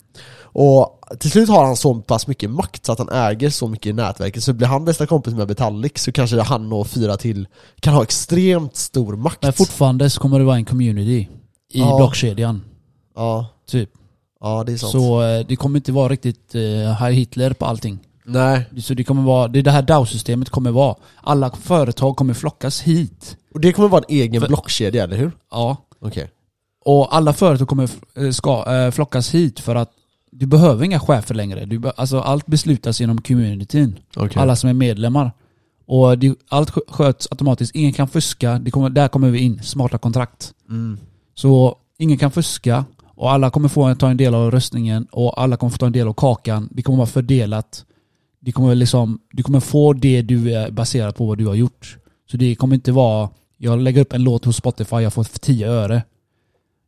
Och till slut har han så pass mycket makt så att han äger så mycket i nätverket så blir han bästa kompis med Vitalik så kanske han och fyra till kan ha extremt stor makt. Men fortfarande så kommer det vara en community i Ja. blockkedjan. Ja, Typ. ja det är sant. Så eh, det kommer inte vara riktigt Heil Hitler på allting. Nej, Så det kommer vara, det är det här DAO-systemet kommer vara. Alla företag kommer flockas hit. och det kommer vara en egen För- blockkedja, eller hur? Ja. Okej. Och alla företag kommer eh, ska, flockas hit för att du behöver inga chefer längre. Du, be- alltså allt beslutas genom communityn. Okej. Alla som är medlemmar. Och det, allt skö- sköts automatiskt. Ingen kan fuska. Det kommer, där kommer vi in. Smarta kontrakt. Mm. Så ingen kan fuska. Och alla kommer få ta en del av röstningen. Och alla kommer få ta en del av kakan. Det kommer vara fördelat. Det kommer liksom, du kommer få det du är baserat på vad du har gjort. Så det kommer inte vara, jag lägger upp en låt hos Spotify, jag får 10 öre.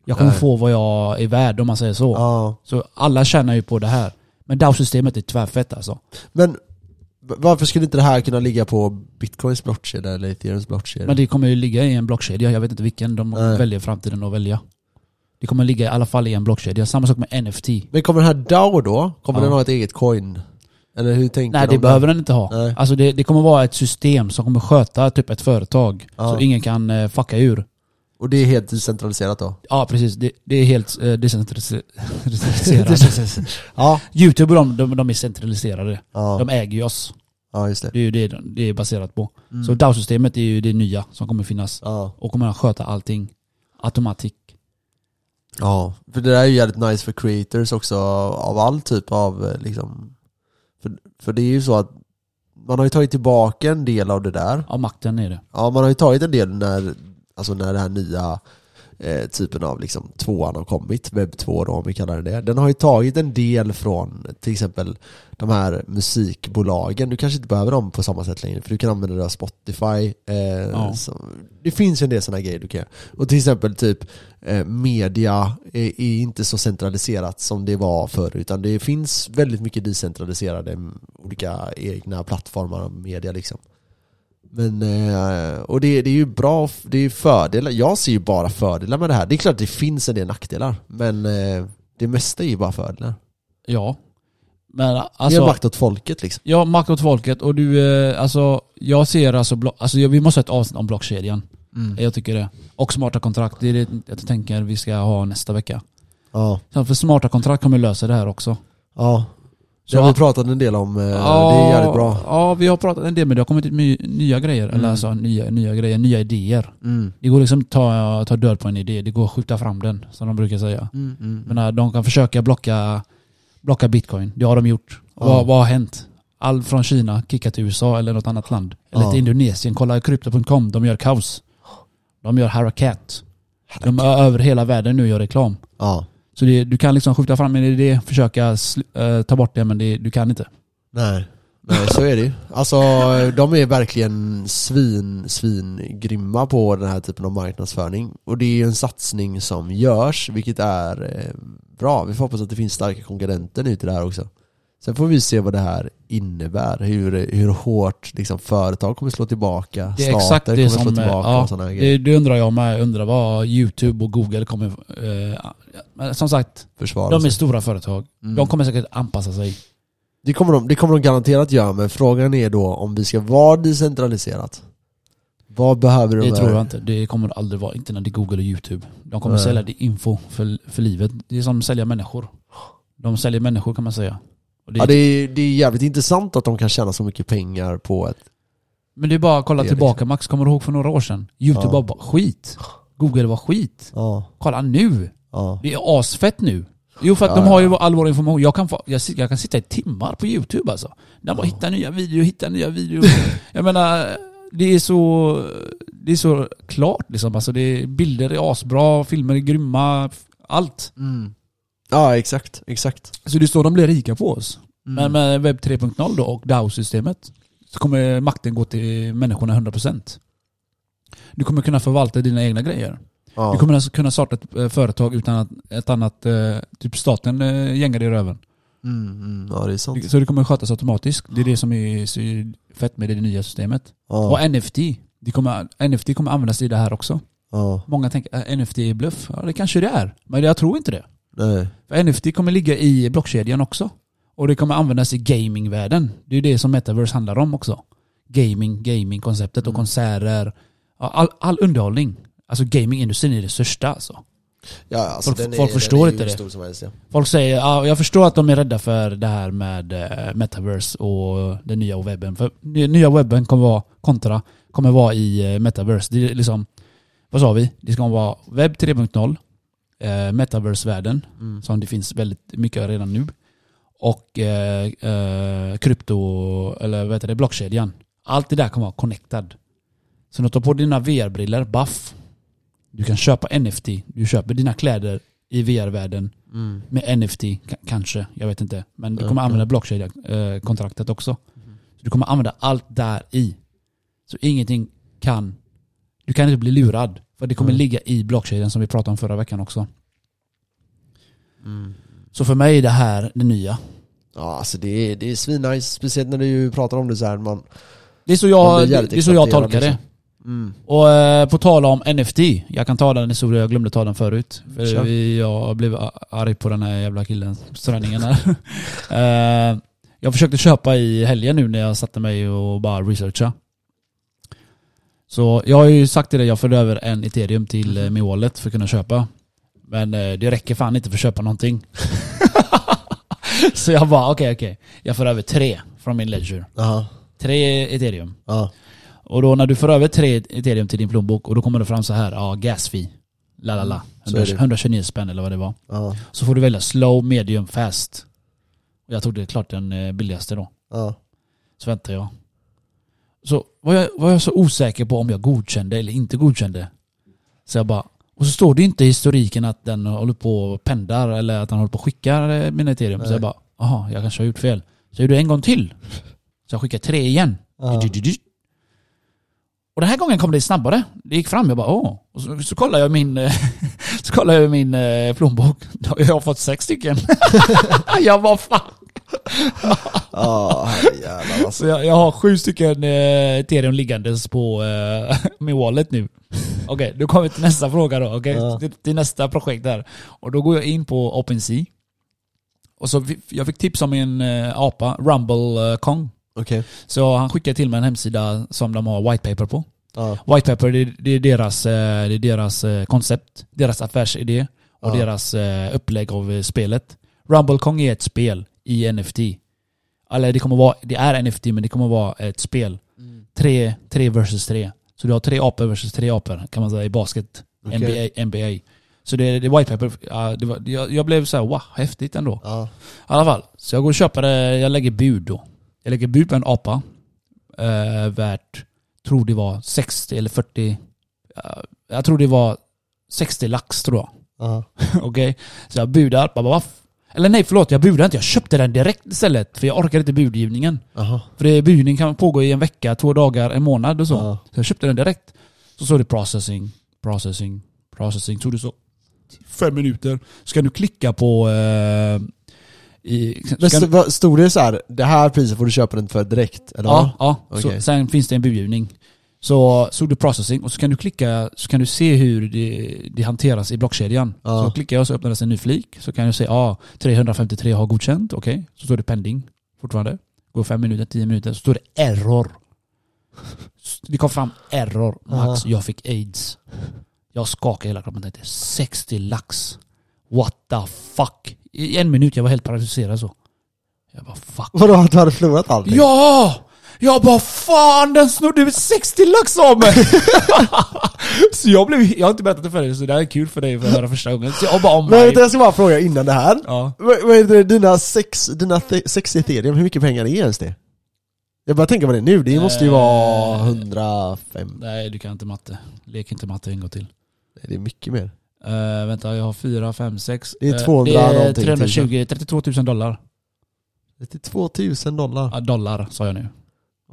Jag kommer Nej. få vad jag är värd om man säger så. Ja. Så alla tjänar ju på det här. Men DAO-systemet är tvärfett alltså. Men varför skulle inte det här kunna ligga på bitcoins blockkedja eller ethereums blockkedja? Men det kommer ju ligga i en blockkedja, jag vet inte vilken de Nej. väljer i framtiden att välja. Det kommer ligga i alla fall i en blockkedja. Samma sak med NFT. Men kommer den här DAO då? Kommer Ja. den ha ett eget coin? Eller hur tänker Nej de det där? behöver den inte ha. Nej. Alltså det, det kommer vara ett system som kommer sköta typ ett företag. Ja. Så ingen kan eh, fucka ur. Och det är helt decentraliserat då? Ja precis, det, det är helt eh, <laughs> decentraliserat. <laughs> Ja. Youtube de, de, de är centraliserade. Ja, De äger ju oss. ja just det. Det är ju det det är baserat på. Mm. Så DAO-systemet är ju det nya som kommer finnas. Ja. Och kommer att sköta allting. automatik. Ja, för det där är ju jävligt nice för creators också av all typ av eh, liksom för, för det är ju så att man har ju tagit tillbaka en del av det där Ja, makten är det. Ja man har ju tagit en del när, alltså när den här nya eh, typen av liksom tvåan har kommit, webb 2 då om vi kallar det det. Den har ju tagit en del från till exempel de här musikbolagen, du kanske inte behöver dem på samma sätt längre för du kan använda det av Spotify. Eh, Ja. så, det finns ju en del sådana grejer du kan göra. Och till exempel typ eh, media är, är inte så centraliserat som det var förr utan det finns väldigt mycket decentraliserade mm, olika egna plattformar av media liksom. Men, eh, och det, det är ju bra, det är ju fördelar, jag ser ju bara fördelar med det här. Det är klart att det finns en del nackdelar, men eh, det mesta är ju bara fördelar. Ja. Men det alltså... är makt åt folket liksom. Ja, makt åt folket och du, eh, alltså jag ser alltså, alltså vi måste ha ett avsnitt om blockkedjan. Jag tycker det. Och smarta kontrakt, det är det jag tänker vi ska ha nästa vecka. Ja, för smarta kontrakt kommer lösa det här också. ja. Det Så- har vi pratat en del om, eh, det är jävligt bra. Ja, vi har pratat en del men det har kommit ut my- nya grejer. Eller Mm. alltså nya, nya grejer, nya idéer. Mm. Det går liksom inte ta, ta död på en idé, det går att skjuta fram den, som de brukar säga. Mm, mm. Men äh, de kan försöka blocka, blocka bitcoin. Det har de gjort. Ja. Vad, vad har hänt? Allt från Kina kickat till USA eller något annat land. Eller Ja. till Indonesien. Kolla krypto.com, de gör kaos. De gör harakat. De är över hela världen nu och gör reklam. Ja, så det, du kan liksom skjuta fram en idé, försöka uh, ta bort det men det, du kan inte. nej. Nej, så är det ju. Alltså, de är verkligen svin, svin grymma på den här typen av marknadsföring. Och det är ju en satsning som görs, vilket är eh, bra. Vi får hoppas att det finns starka konkurrenter nu till det här också. Sen får vi se vad det här innebär, hur, hur hårt liksom, företag kommer slå tillbaka, Det är stater exakt det kommer som... slå eh, tillbaka Ja, och sådana grejer. det, det undrar jag med. Undrar vad YouTube och Google kommer... Eh, som sagt, Försvara de är sig. stora företag. Mm. De kommer säkert anpassa sig. Det kommer, de, det kommer de garanterat göra, men frågan är då om vi ska vara decentraliserat. Vad behöver de Det här- tror jag inte. Det kommer aldrig vara. Inte när det är Google och YouTube. De kommer Nej. sälja det info för, för livet. Det är som att sälja människor. De säljer människor kan man säga. Det, Ja, det, är, det är jävligt intressant att de kan tjäna så mycket pengar på ett... Men det är bara att kolla är tillbaka Max. Kommer du ihåg för några år sedan? YouTube Ja. var skit. Google var skit. Ja, Kolla nu. ja. Det är asfett nu. Jo för att Ja, de har ju all vår information. Jag kan, få, jag, jag kan sitta i timmar på YouTube alltså. Där man Ja. hittar nya videor, hittar nya videor. <laughs> jag menar, det är så, det är så klart liksom. Alltså det är, bilder är asbra, filmer är grymma, allt. Mm. Ja, exakt, exakt. Så det är så de blir rika på oss. Mm. Men med webb 3.0 då och DAO-systemet så kommer makten gå till människorna 100%. Du kommer kunna förvalta dina egna grejer. ja. Du kommer alltså kunna starta ett eh, företag utan att ett annat, eh, typ staten eh, gängar dig i röven. Mm, mm, ja, det är sant. Så det kommer skötas automatiskt. Det är det som är så fett med det nya systemet. Ja, Och NFT, det kommer, NFT kommer användas i det här också. Många tänker NFT är bluff. Ja det kanske det är. Men jag tror inte det. Nej. För NFT kommer ligga i blockkedjan också. Och det kommer användas i gamingvärlden. Det är det som metaverse handlar om också. Gaming, gamingkonceptet och Mm. konserter. All, all underhållning. Alltså gamingindustrin är det största alltså. Ja, alltså Folk- är, folk förstår inte det. helst, ja. Folk säger, ja, jag förstår att de är rädda för det här med eh, metaverse och den nya webben. För nya webben kommer vara, kontra, kommer vara i eh, metaverse. Det är liksom, vad sa vi? Det ska vara webb 3.0, eh, metaverse-världen, Mm. som det finns väldigt mycket av redan nu. Och eh, eh, krypto, eller vad heter det, blockkedjan. Allt det där kommer vara connected. Så när du tar på dina VR-briller, baff. Du kan köpa NFT, du köper dina kläder i VR-världen Mm. med NFT ka- kanske, jag vet inte. Men du kommer använda ja. blockkedja-kontraktet också. Så du kommer använda allt där i. Så ingenting kan, du kan inte bli lurad. För det kommer Mm. ligga i blockkedjan som vi pratade om förra veckan också. Mm. Så för mig är det här det nya. Ja, alltså det är, det är svinnice, speciellt när du pratar om det så här, man... Det är så jag, jävligt det är så jag tolkar det. liksom. Mm. Och eh, på tal om NFT, jag kan ta den historia, jag glömde ta den förut. För vi, jag blev arg på den här jävla killen på strandningen här. <laughs> Eh, jag försökte köpa i helgen nu när jag satte mig och bara researcha. Så jag har ju sagt till dig, jag förde över en ethereum till eh, min wallet för att kunna köpa. Men eh, det räcker fan inte för att köpa någonting. <laughs> Så jag bara, okej okej. Jag får över tre från min ledger. Aha. Tre ethereum. Ja. Och då när du får över tre ethereum till din plånbok och då kommer det fram så här, ja gas fee. La la la. Så är det. 129 spänn eller vad det var. Ja, Så får du välja slow, medium, fast. Och jag tog det klart den eh, billigaste då. ja. Så väntade jag. Så var jag, var jag så osäker på om jag godkände eller inte godkände. Så jag bara... Och så står det inte i historiken att den håller på och pendlar eller att han håller på och skickar mina ethereum. Så Nej. jag bara, jaha, jag kanske har gjort fel. Så jag gjorde en gång till. Så jag skickade tre igen. Ja. Och den här gången kom det snabbare. Det gick fram, jag bara åh. Och så, så kollade jag min, <laughs> så kollade jag min eh, plånbok. <laughs> Då har jag fått sex stycken. <laughs> jag bara fan. Ja, herrejävlar alltså. Så jag, jag har sju stycken eh, ethereum liggandes på eh, <laughs> min wallet nu. Okej, då kommer vi till nästa fråga då. Okej, Ja. till, till nästa projekt där. Och då går jag in på OpenSea. Och så jag fick tips om en eh, apa, Rumble eh, Kong. Okej. Så han skickade till mig en hemsida som de har white paper på. Ja. White paper, det, det är deras, eh, det är deras eh, koncept, deras affärsidé och Ja. deras eh, upplägg av eh, spelet. Rumble Kong är ett spel i NFT. Eller det kommer vara, det är NFT men det kommer vara ett spel. Tre, tre versus tre. Så du har tre apor versus tre apor kan man säga i basket. Okej. NBA, NBA. Så det, det är white paper, ja, det var, jag, jag blev så här, wow, häftigt ändå. Ja. I alla fall, så jag går och köper, det, jag lägger bud då. Jag lägger bud på en apa. Eh, värt, tror det var 60 eller 40, eh, jag tror det var 60 lax tror jag. Ja. <laughs> Okej? Så jag budar, bara? Eller nej förlåt, jag budade inte. Jag köpte den direkt istället. För jag orkade inte budgivningen. Jaha. För det, budgivning kan pågå i en vecka, två dagar, en månad och så. Ja. Så jag köpte den direkt. Så såg det processing, processing, processing. Tog det så fem minuter. Ska du klicka på... Eh, i, ska st- du, stod det så här, det här priset får du köpa den för direkt? Eller? ja, ja. Så, Okej. sen finns det en budgivning. Så såg du processing och så kan du klicka, så kan du se hur det, det hanteras i blockkedjan. Ja. Så klickar jag så öppnas en ny flik. Så kan jag se, ja, ah, 353 har godkänt, okej. Så står det pending fortfarande. Går fem minuter, tio minuter, så står det error. <laughs> Det kom fram error, max. Jag fick aids. Jag skakade hela kroppen och tänkte 60 lax. What the fuck? I en minut, jag var helt paralyserad så. Jag bara fuck. Vadå du hade förlorat allting? Ja! Jag bara fan den snodde 60 lax av mig! <laughs> så jag blev, jag har inte berättat det för dig så det här är kul för dig för att höra första gången. Så jag bara oh Men jag ska bara fråga innan det här. Ja. Vad är det, dina sex, dina sex ethereum, hur mycket pengar är ens det? Jag bara tänker på det nu, det måste ju Eh. vara 105. Nej du kan inte matte. Lek inte matte en gång till. Nej, det är mycket mer. Uh, vänta jag har 4, 5, 6. Det är 200 Det är någonting 320, 32 000 dollar. 32 000 dollar. Ja, dollar sa jag nu.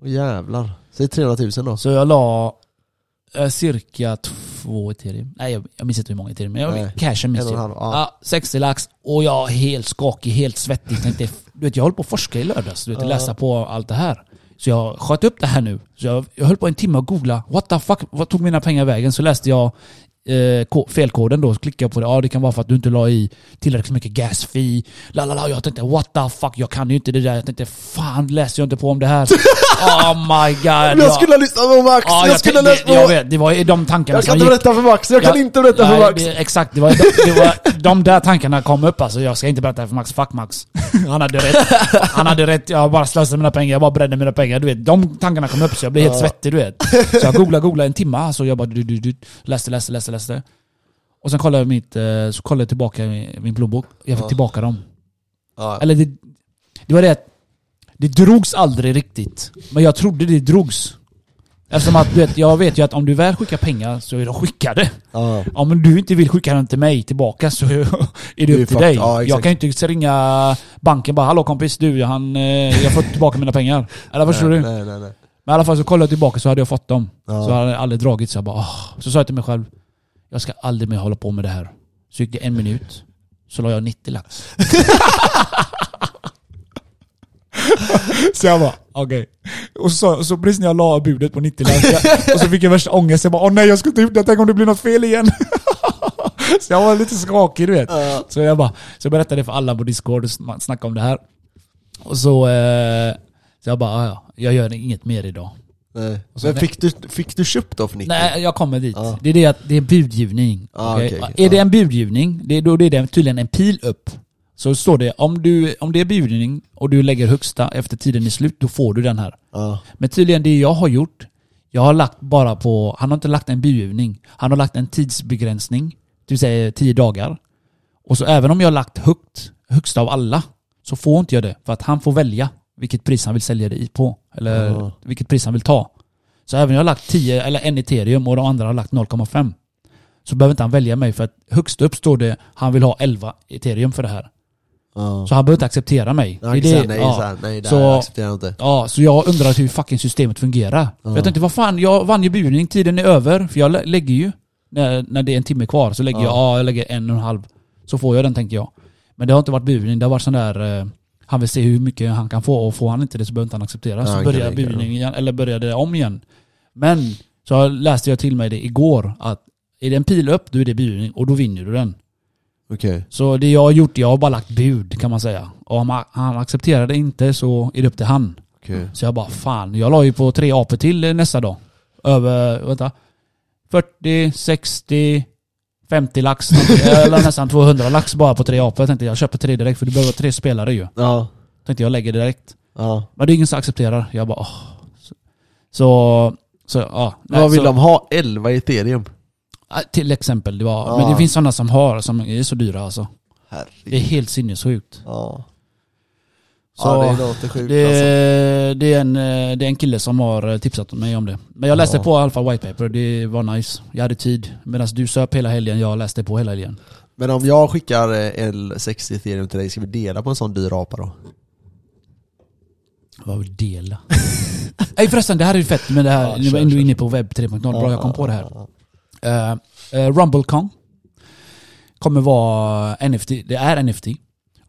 Åh jävlar. Säg 300 000 då. Så jag la eh, cirka två ethereum. Nej jag, jag minns inte hur många ethereum, men jag, Nej. cashen minns En och en jag. halv, ja. Ja, 60 lax och jag är helt skakig, helt svettig. Tänkte, du vet, jag höll på att forska i lördags, du vet, läsa på allt det här. Så jag sköt upp det här nu. Så jag, jag höll på en timme och googla. What the fuck? Vad tog mina pengar vägen? Så läste jag eh, ko- felkoden då. Så klickade jag på det. Ja, det kan vara för att du inte la i tillräckligt mycket gas fee. La, la, la. Jag tänkte what the fuck? Jag kan ju inte det där. Jag tänkte fan läser jag inte på om det här? <laughs> oh my god. Jag skulle ha lyssnat på Max! Ja, jag, jag, skulle ha läst på... jag vet, det var de tankarna jag kan inte berätta för Max, jag kan Ja, inte berätta för nej, Max! Det, exakt, det var, det var de där tankarna kom upp alltså. Jag ska inte berätta för Max. Fuck Max. <laughs> Han hade rätt. Han hade rätt. Jag bara slösade mina pengar. Jag bara brände mina pengar. Du vet, de tankarna kom upp så jag blev helt svettig du vet. Så jag googlade, googlade en timme. Alltså jag bara du, du, du, läste, läste, läste, läste. Och sen kollade jag mitt, eh, så kollade jag tillbaka min plånbok. Jag fick Ja. tillbaka dem. Ja. Eller det, det var det att det drogs aldrig riktigt. Men jag trodde det drogs. Eftersom att du vet, jag vet ju att om du väl skickar pengar så är de skickade. Ja. Om du inte vill skicka den till mig tillbaka så <laughs> är det är upp till dig. Ja, jag kan ju inte ringa banken bara 'Hallå kompis, du, han, eh, jag har fått tillbaka mina pengar' Eller förstår nej, du? Nej, nej, nej. Men i alla fall så kollade jag tillbaka så hade jag fått dem. Ja. Så hade jag aldrig dragit så jag bara åh. Så sa jag till mig själv Jag ska aldrig mer hålla på med det här. Så gick det en minut. Så la jag 90 lax. så jag bara okej. Och så, så precis när jag la budet på 90 lax och så fick jag värsta ångest. Jag bara åh nej jag skulle inte gjort det, tänk om det blir något fel igen. <laughs> så jag var lite skakig du vet. Så jag bara, så jag berättade det för alla på discord och sn- snackade om det här. Och så, eh, så jag bara, "Ah, ja, jag gör inget mer idag. Nej. Så- Men fick du, fick du köpt då för 90? Nej, jag kommer dit. Ja. Det är det att det är budgivning. Okej? okej, okej. Är det Ja. en budgivning, det då är det tydligen en pil upp. Så står det, om, du, om det är budgivning och du lägger högsta efter tiden är slut, då får du den här. Men tydligen det jag har gjort, jag har lagt bara på, han har inte lagt en budgivning. Han har lagt en tidsbegränsning vill säga 10 dagar. Och så även om jag har lagt högt, högst av alla, så får inte jag det. För att han får välja vilket pris han vill sälja det på. Eller Ja. vilket pris han vill ta. Så även om jag har lagt 10 eller en ethereum och de andra har lagt 0,5 så behöver inte han välja mig för att högst upp står det han vill ha 11 ethereum för det här. Ja. Så han behöver inte acceptera mig. Ja, Det är exakt, det- nej, ja. så här, nej det Så- här accepterar jag inte. Ja, så jag undrar hur fucking systemet fungerar. För Ja. jag tänkte, vad fan, jag vann ju budgivning, tiden är över. För jag lä- lägger ju, när, när det är en timme kvar, så lägger Ja. jag, ja jag lägger en och en halv. Så får jag den tänkte jag. Men det har inte varit budgivning, det har varit sån där, eh, han vill se hur mycket han kan få och får han inte det så behöver inte han acceptera. Så börjar budgivningen igen, eller började det om igen. Men, så läste jag till mig det igår, att är det en pil upp, då är det budgivning och då vinner du den. Okej. Så det jag har gjort, jag har bara lagt bud kan man säga. Och om han- accepterar det inte så är det upp till han. okej. Så jag bara fan, jag la ju på tre apor till eh, nästa dag. Över, vänta. 40, 60, 50 lax. Eller nästan 200 lax bara på tre apor. Jag tänkte jag köper tre direkt för du behöver tre spelare ju. Ja. Tänkte jag lägger direkt. Ja. Men det är ingen som accepterar. Jag bara åh. Så, så, ja. Nej, Vad vill så, de ha? 11 ethereum? Till exempel. Det var, Ja. Men det finns sådana som har, som är så dyra alltså. Det är Herregud. helt sinnessjukt. Ja. Så, ja, det låter sjukt Det, alltså. det, är en, eh, det är en kille som har eh, tipsat mig om det. Men jag läste Ja. på i alla fall white paper, det var nice. Jag hade tid. Medan du söp hela helgen, jag läste på hela helgen. Men om jag skickar eh, L60 ethereum till dig, ska vi dela på en sån dyr apa då? Vad vill dela? <laughs> Nej förresten, det här är ju fett med det här. Ja, nu var kör, ändå inne på webb 3.0. Bra, jag kom på det här. Uh, uh, RumbleCon kommer vara NFT, det är NFT.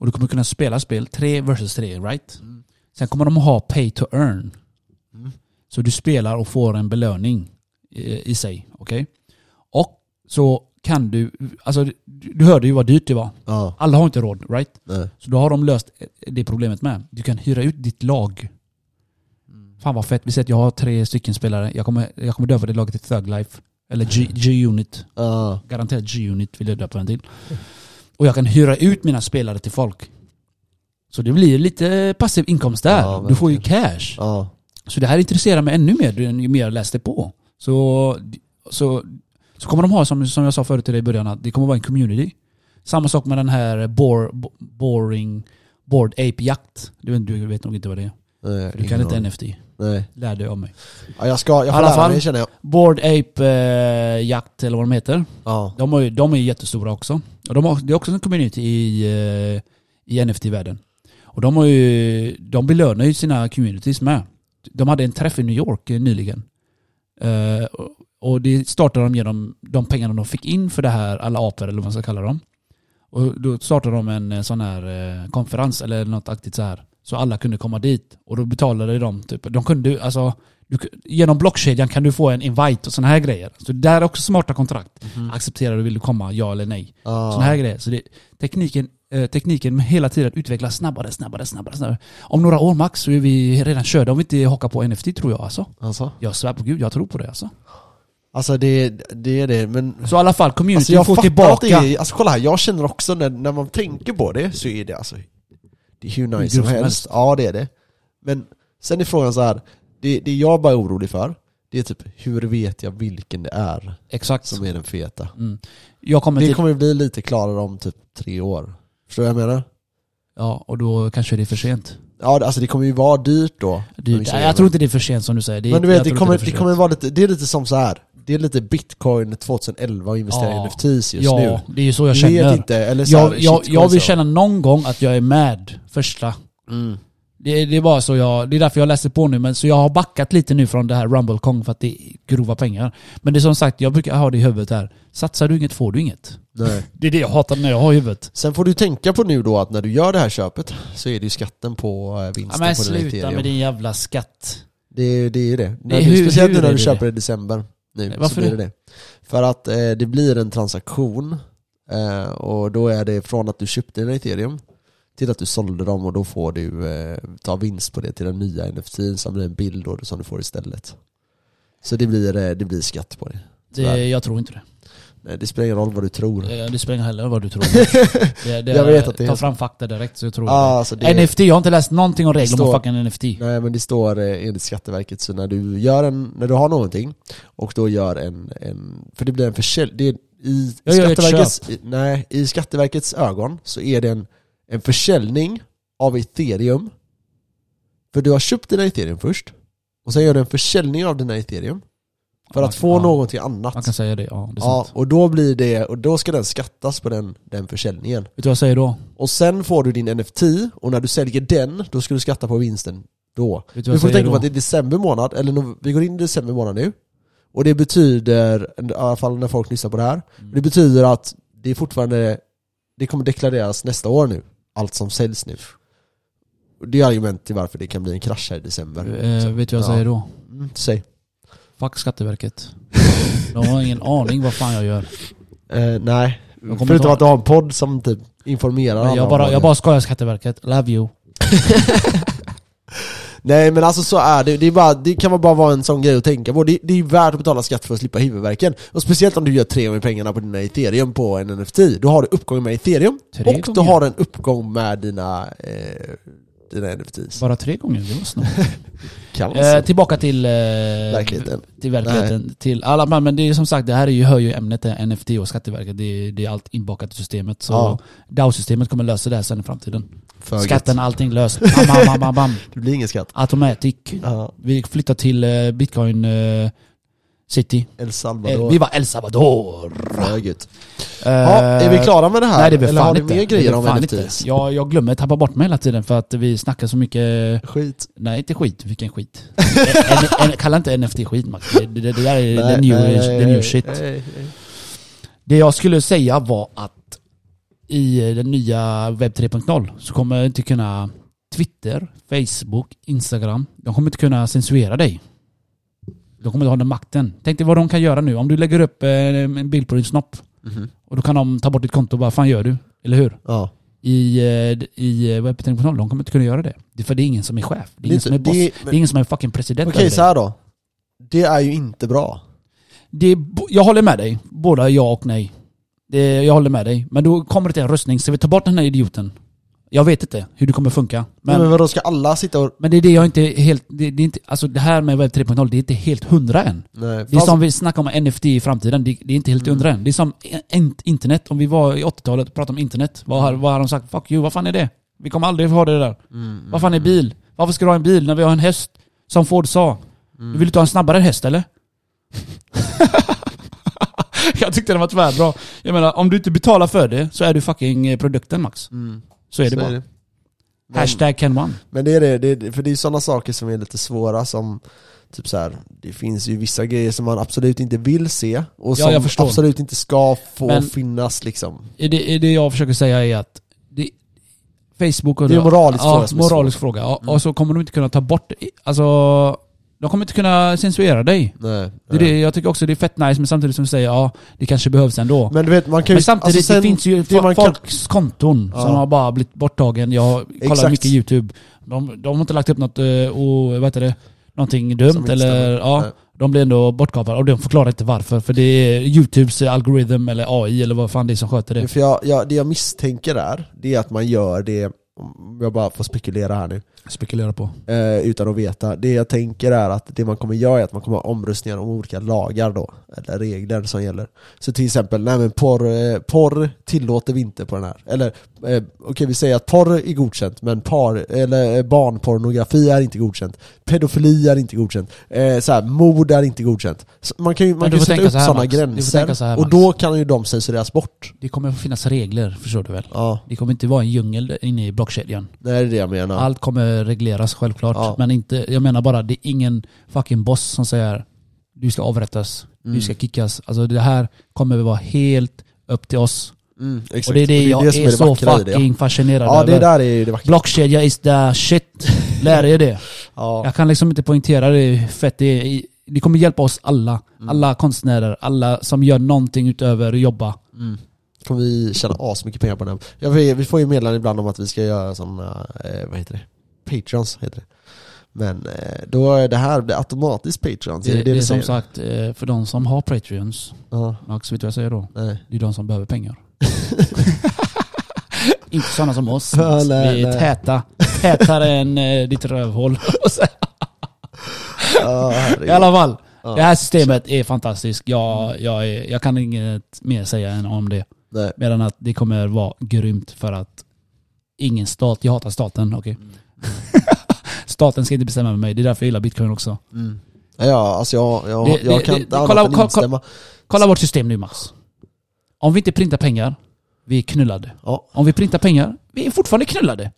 Och du kommer kunna spela spel 3 vs 3, right? Mm. Sen kommer de ha pay to earn. Mm. Så du spelar och får en belöning i, i sig, okej? Och så kan du, alltså du, hörde ju vad dyrt det var. Ja, Alla har inte råd, right? nej. Så då har de löst det problemet med. Du kan hyra ut ditt lag. Fan vad fett. Vi säger att jag har tre stycken spelare. Jag kommer, jag kommer döpa det laget till Thug Life. Eller G-Unit. Ja, Garanterat G-Unit vill jag döpa en till. Och jag kan hyra ut mina spelare till folk. Så det blir lite passiv inkomst där. Ja, du får ju cash. ja. Så det här intresserar mig ännu mer ju mer jag läste på. Så, så, så kommer de ha, som, som jag sa förut till dig i början, att det kommer vara en community. Samma sak med den här bore, bo- boring, Board Ape Jakt. Du, vet- du vet nog inte vad det är. Nej, Du kan inte. NFT. Nej. Lär dig av mig. Ja, jag ska, jag får alla lära fall. mig känner jag. Board Ape eh, Jakt, eller vad de heter. Ja. De, har ju, de är jättestora också. Och de har, det är också en community i, eh, i NFT-världen. Och de har ju, de belönar ju sina communities med. De hade en träff i New York eh, nyligen. Eh, och- det startade de genom de pengarna de fick in för det här, alla apor eller vad man ska kalla dem. Och då startade de en eh, sån här eh, konferens eller något aktigt så här. Så alla kunde komma dit. Och då betalade de typ, de kunde, alltså du, genom blockkedjan kan du få en invite och såna här grejer. Så det där är också smarta kontrakt. Accepterar du, vill du komma, ja eller nej. Ja. Såna här grejer. Så det, tekniken, eh, tekniken hela tiden utvecklas snabbare, snabbare, snabbare, snabbare. Om några år max så är vi redan körda om vi inte hakar på NFT tror jag alltså. Alltså, Jag svär på gud, jag tror på det alltså. alltså det, det är det, men... Så i alla fall, Alltså community jag får tillbaka... att det är, alltså kolla här, jag känner också när, när man tänker på det så är det alltså Det är hur nice som som helst. helst. Ja det är det. Men sen är frågan så här. Det, det jag bara är orolig för, det är typ hur vet jag vilken det är Exakt. som är den feta? Mm. Jag kommer Det till... kommer bli lite klarare om typ tre år. Förstår du vad jag menar? Ja, och då kanske det är för sent. Ja det- alltså det kommer ju vara dyrt då. Det, kör jag tror inte det är för sent som du säger. Det, Men du vet, det kommer, det för kommer vara lite, det är lite som så här. Det är lite bitcoin 2011 och investera Ja. i NFTs just Ja, nu. det är ju så jag känner. vet inte, eller så här, jag, jag, jag vill så. känna någon gång att jag är med första. Mm. Det, det är bara så jag, det är därför jag läser på nu. Men så jag har backat lite nu från det här RumbleCon för att det är grova pengar. Men det är som sagt, jag brukar ha det i huvudet här. Satsar du inget får du inget. Nej. <laughs> Det är det jag hatar när jag har i huvudet. Sen får du tänka på nu då att när du gör det här köpet så är det ju skatten på eh, Ja, vinsten men på sluta med din jävla skatt. Det, är- det är ju det. Det är När du, hur- speciellt hur nu när är du det köper det? i december. Nu, Varför så blir det? det. För att eh, det blir en transaktion eh, och då är det från att du köpte en ethereum till att du sålde dem och då får du eh, ta vinst på det till den nya NFT som blir en bild då, som du får istället. Så det blir, eh, det blir skatt på det. Det, jag tror inte det. Nej, det spelar ingen roll vad du tror. Eh, Det spelar ingen heller vad du tror. <laughs> Det, det, Jag vet att det Ta fram fakta direkt så jag tror Ah, alltså det, NFT, jag har inte läst någonting om regler om fucking NFT. Nej men det står eh, enligt Skatteverket, så när du gör en, när du har någonting och då gör en, en för det blir en försäljning, i Jag Skatteverkets, i, nej, i Skatteverkets ögon så är det en, en försäljning av ethereum För du har köpt dina ethereum först, och sen gör du en försäljning av dina ethereum För att få ja. någonting annat Man kan säga det, ja. Det är Ja, sant. och då blir det, och då ska den skattas på den, den försäljningen Vet du vad jag säger då? Och sen får du din NFT, och när du säljer den, då ska du skatta på vinsten då Vet du vad får du tänka på att det är december månad, eller no- vi går in i december månad nu Och det betyder, i alla fall när folk lyssnar på det här Mm. Det betyder att det är fortfarande, det kommer deklareras nästa år nu Allt som säljs nu Det är argument till varför det kan bli en krasch här i december Eh, vet du vad jag Ja. säger då? mm, Säg Fuck Skatteverket. De har ingen aning vad fan jag gör. eh, Nej, förutom ta- att du har en podd som typ informerar alla jag bara, jag bara skojar Skatteverket. Love you. <laughs> Nej men alltså så är det, det, är bara, det kan bara vara en sån grej att tänka på. Det, det är ju värt att betala skatt för att slippa huvudvärken. Och speciellt om du gör tre gånger pengarna på dina ethereum på en NFT. Då har du uppgång med ethereum, Tre och du har en uppgång med dina, eh, dina NFTs. Bara tre gånger, det var snabbt. <laughs> Eh, tillbaka till... Eh, Verkligheten. Till verkligheten. Till alla, men det är som sagt, det här är ju, hör ju ämnet eh, NFT och Skatteverket. Det är, det är allt inbakat i systemet. Så Ja. DAO-systemet kommer lösa det här sen i framtiden. För Skatten, allting löst. Bam, bam, bam, bam, bam. <laughs> Det blir ingen skatt. Automatic. Ja. Vi flyttar till eh, Bitcoin eh, City. El Eh, Salvador. vi var El Salvador. För gött. Eh, Ja, är vi klara med det här? Nej det är Eller har ni mer grejer om NFTs? Jag, jag glömmer tappa bort mig hela tiden för att vi snackar så mycket Skit. Nej inte skit, vilken skit. <laughs> en, en, kalla inte NFT skit Max. Det, det, det där är Nej, the new, nej, the new shit. nej. Det jag skulle säga var att i den nya webb 3.0 så kommer inte kunna Twitter, Facebook, Instagram, de kommer inte kunna censurera dig. De kommer inte ha den makten. Tänk dig vad de kan göra nu. Om du lägger upp eh, en bild på din snopp Mhm. och då kan de ta bort ditt konto och bara fan gör du? Eller hur? Ja. I, eh, i webb 3.0, de kommer inte kunna göra det. Det är för det är ingen som är chef. Det är ingen som är boss. det- Det är ingen som är fucking president Okej, så dig. här då. Det är ju inte bra. Det är, jag håller med dig. Båda ja och nej. Det, jag håller med dig. Men då kommer det till en röstning. Ska vi ta bort den här idioten? Jag vet inte hur det kommer funka. Men, Men, vadå, ska alla sitta och... men det är det jag inte helt... Det, det är inte, alltså det här med webb 3.0, det är inte helt hundra än. Nej, Det är som vi snackar om NFT i framtiden, det, det är inte helt Mm. hundra än. Det är som in, internet. Om vi var i 80-talet och pratade om internet, vad har, vad har de sagt? Fuck you, vad fan är det? Vi kommer aldrig få ha det där. Mm, Vad fan är bil? Varför ska du ha en bil när vi har en häst? Som Ford sa. mm. Du vill inte ha en snabbare häst eller? <laughs> jag tyckte den var tvärbra. Jag menar, om du inte betalar för det så är du fucking eh, produkten Max. Mm. Så är det Så bara. Men, Hashtag Ken One. men det är det, det är, för det är sådana saker som är lite svåra som Typ så här, det finns ju vissa grejer som man absolut inte vill se och Ja, som absolut inte ska få Men- finnas liksom Det, det, det jag försöker säga är att det, Facebook och Det är en moralisk ja, fråga är moralisk fråga. Ja, Mm. Och så kommer de inte kunna ta bort Alltså, de kommer inte kunna censurera dig. Nej, Det är det, jag tycker också det är fett nice men samtidigt som du säger ja, det kanske behövs ändå. Men du vet, man kan ju... Men samtidigt, alltså, det finns ju det fo- man kan- folks konton Ja. som har bara blivit borttagen. Jag kollar Exakt. mycket YouTube. De, de har inte lagt upp något, och, vad heter det, någonting dumt eller ja. Nej. De blir ändå bortkapade och de förklarar inte varför. För det är YouTubes algoritm eller AI eller vad fan det är som sköter det. För jag, jag, det jag misstänker är, det är att man gör det, om jag bara får spekulera här nu, Spekulera på. eh, utan att veta. Det jag tänker är att det man kommer göra är att man kommer ha omröstningar om olika lagar då, eller regler som gäller. Så till exempel, nej men porr, eh, porr tillåter vi inte på den här. Eller, eh, okej vi säger att porr är godkänt, men par, eller eh, barnpornografi är inte godkänt. Pedofili är inte godkänt. Eh, så här, mord är inte godkänt. Så man kan ju, man kan sätta upp sådana gränser, så här, och då kan ju de censureras bort. Det kommer att finnas regler, förstår du väl? Ja, Det kommer inte vara en djungel inne i blockkedjan. det är det jag menar. Allt kommer regleras självklart. Ja. Men inte, jag menar bara, det är ingen fucking boss som säger du ska avrättas, Mm. du ska kickas. Alltså det här kommer att vara helt upp till oss. Mm. Och det är det, jag är, det så vackra i det, ja. fucking fascinerad Ja, det över. där är det. Blockkedja is the shit. <laughs> Lär er det. Ja. Jag kan liksom inte poängtera det fett det är. Det kommer hjälpa oss alla. Mm. Alla konstnärer, alla som gör någonting utöver att jobba. Mm. Kommer vi tjäna asmycket pengar på den. Ja, vi, vi får ju meddelanden ibland om att vi ska göra såna, eh, vad heter det? Patreons heter det. Men eh, då är det här blir automatiskt Patreon, så Det, är det det, det är som sagt, eh, för de som har Patreons, Ja, Max, vet du vad jag säger då? nej. Det är de som behöver pengar. <laughs> Inte sådana som oss. Ja, nej, vi är nej. täta. Tätare än eh, ditt rövhål. <laughs> Herregud. I alla fall. Det här systemet är fantastiskt. Jag, jag, jag kan inget mer säga än om det. Nej. Medan att det kommer vara grymt för att ingen stat, jag hatar staten, okej. Mm. <laughs> staten ska inte bestämma med mig, det är därför jag gillar bitcoin också. Mm. Ja, alltså jag, jag, Det- jag det- kan det- inte kolla- annat än kolla- instämma. Kolla vårt system nu Max. Om vi inte printar pengar, vi är knullade. Ja. Om vi printar pengar, vi är fortfarande knullade.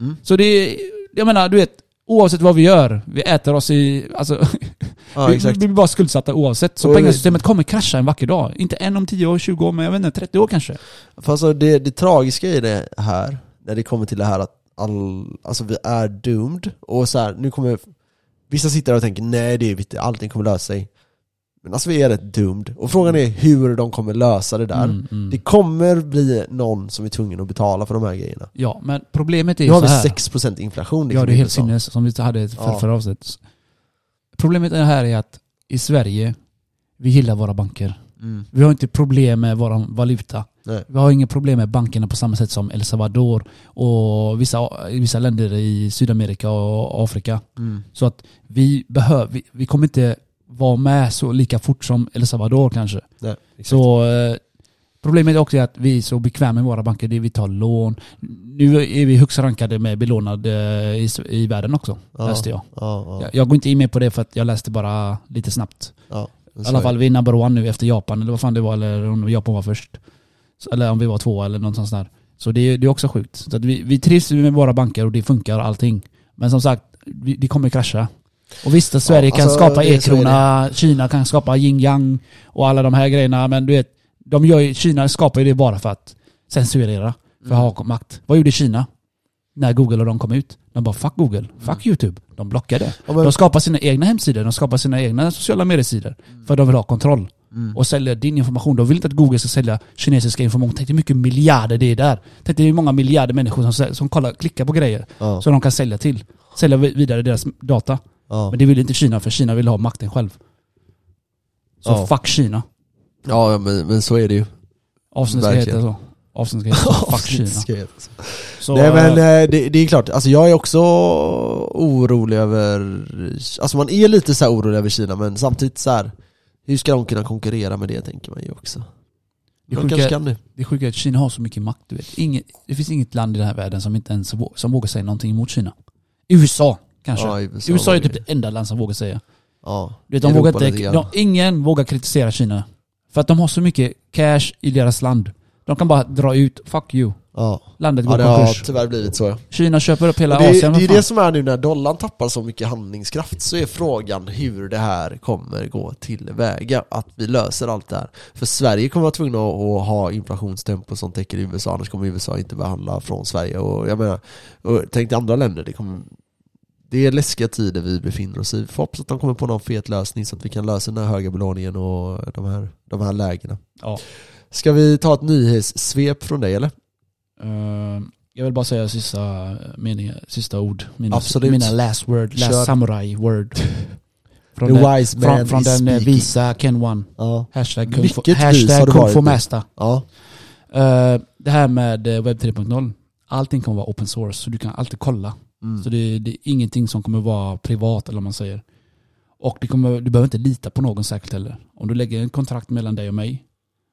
Mm. Så det är, jag menar du vet, oavsett vad vi gör, vi äter oss i, alltså, <laughs> Ja, vi, vi blir bara skuldsatta oavsett. Så Och- pengasystemet kommer krascha en vacker dag. Inte en om 10 år, 20 år, men jag vet inte, 30 år kanske. För alltså det, det tragiska i det här, när det kommer till det här att all, alltså vi är doomed, och så här, nu kommer Vissa sitter där och tänker nej det är viktigt, allting kommer lösa sig Men alltså vi är rätt doomed, och frågan är hur de kommer lösa det där Mm, mm. Det kommer bli någon som är tvungen att betala för de här grejerna Ja, men problemet är Nu ju har så vi här. 6% inflation Ja, liksom det är i helt sinnes, som vi hade Ja. förra avsnittet. Problemet är här är att i Sverige, vi gillar våra banker. mm. Vi har inte problem med vår valuta. Nej. Vi har inga problem med bankerna på samma sätt som El Salvador och vissa, vissa länder i Sydamerika och Afrika. Mm. Så att vi behöver, vi, vi kommer inte vara med så lika fort som El Salvador kanske. Nej. Så problemet är också att vi är så bekväma med våra banker, det är vi tar lån. Nu är vi högst rankade med belånad eh, i, i världen också, Ja. läste jag. Ja, ja, jag. Jag går inte in mer på det för att jag läste bara lite snabbt. ja. I alla fall vi är number one nu efter Japan, eller vad fan det var, eller om Japan var först. Eller om vi var två eller något sånt där. Så det, är- det är också sjukt. Så vi, vi trivs med våra banker och det funkar allting. Men som sagt, vi, det kommer krascha. Och visst att Sverige Ja, kan alltså, skapa så är e-krona, Kina kan skapa yin yang och alla de här grejerna. Men du vet, de gör ju, Kina skapar ju det bara för att censurera, för att ha makt. Vad gjorde Kina? När Google och de kom ut? De bara 'fuck Google, fuck YouTube' De blockade. De skapar sina egna hemsidor, de skapar sina egna sociala mediesidor. För de vill ha kontroll. Mm. Och sälja din information. De vill inte att Google ska sälja kinesiska information. Tänk hur mycket miljarder det är där. Tänk dig hur många miljarder människor som, som kollar, klickar på grejer. Ja, Som de kan sälja till. Sälja vi- vidare deras data. ja. Men det vill inte Kina, för Kina vill ha makten själv. Så Ja. fuck Kina. Ja men, men så är det ju Avsnittet ska heta så. Avsnittet ska <laughs> heta fuck Kina. Så, Nej men eh, eh, det, det är klart, alltså jag är också orolig över, alltså man är lite så orolig över Kina men samtidigt så här. Hur ska de kunna konkurrera med det tänker man ju också. det, De sjuka, kanske kan nu. det sjuka är att Kina har så mycket makt. Du vet. Inget, det finns inget land i den här världen som inte ens vå- som vågar säga någonting emot Kina. USA kanske. Ja, USA, USA är var typ det. enda land som vågar säga. Ja, Du vet, de Europa vågar inte, de, ingen vågar kritisera Kina. För att de har så mycket cash i deras land. De kan bara dra ut, fuck you. Ja, Landet ja går det har konkurs. tyvärr blivit så ja. Kina köper upp hela Och det, Asien. det är vad det fan. som är nu när dollarn tappar så mycket handlingskraft så är frågan hur det här kommer gå tillväga, att vi löser allt det här. För Sverige kommer vara tvungna att att ha inflationstempo som täcker USA, annars kommer USA inte behandla från Sverige. Och jag menar, och tänk dig andra länder, det kommer det är läskiga tider vi befinner oss i. Vi får hoppas att de kommer på någon fet lösning så att vi kan lösa den här höga belåningen och de här, de här lägena. Ja. Ska vi ta ett nyhetssvep från dig eller? Eh, jag vill bara säga sista meningar, sista ord. Mina, Absolut. mina last word, last Kör. samurai word. <laughs> Från The den, wise man från, från den eh, speaking. visa Ken One. Ja. Hashtag kung, har hashtag kung fu master. ja. Eh, det här med eh, webb 3.0. Allting kommer vara open source, så du kan alltid kolla. Mm. Så det, det är ingenting som kommer vara privat eller vad man säger. Och kommer, du behöver inte lita på någon särskilt heller. Om du lägger en kontrakt mellan dig och mig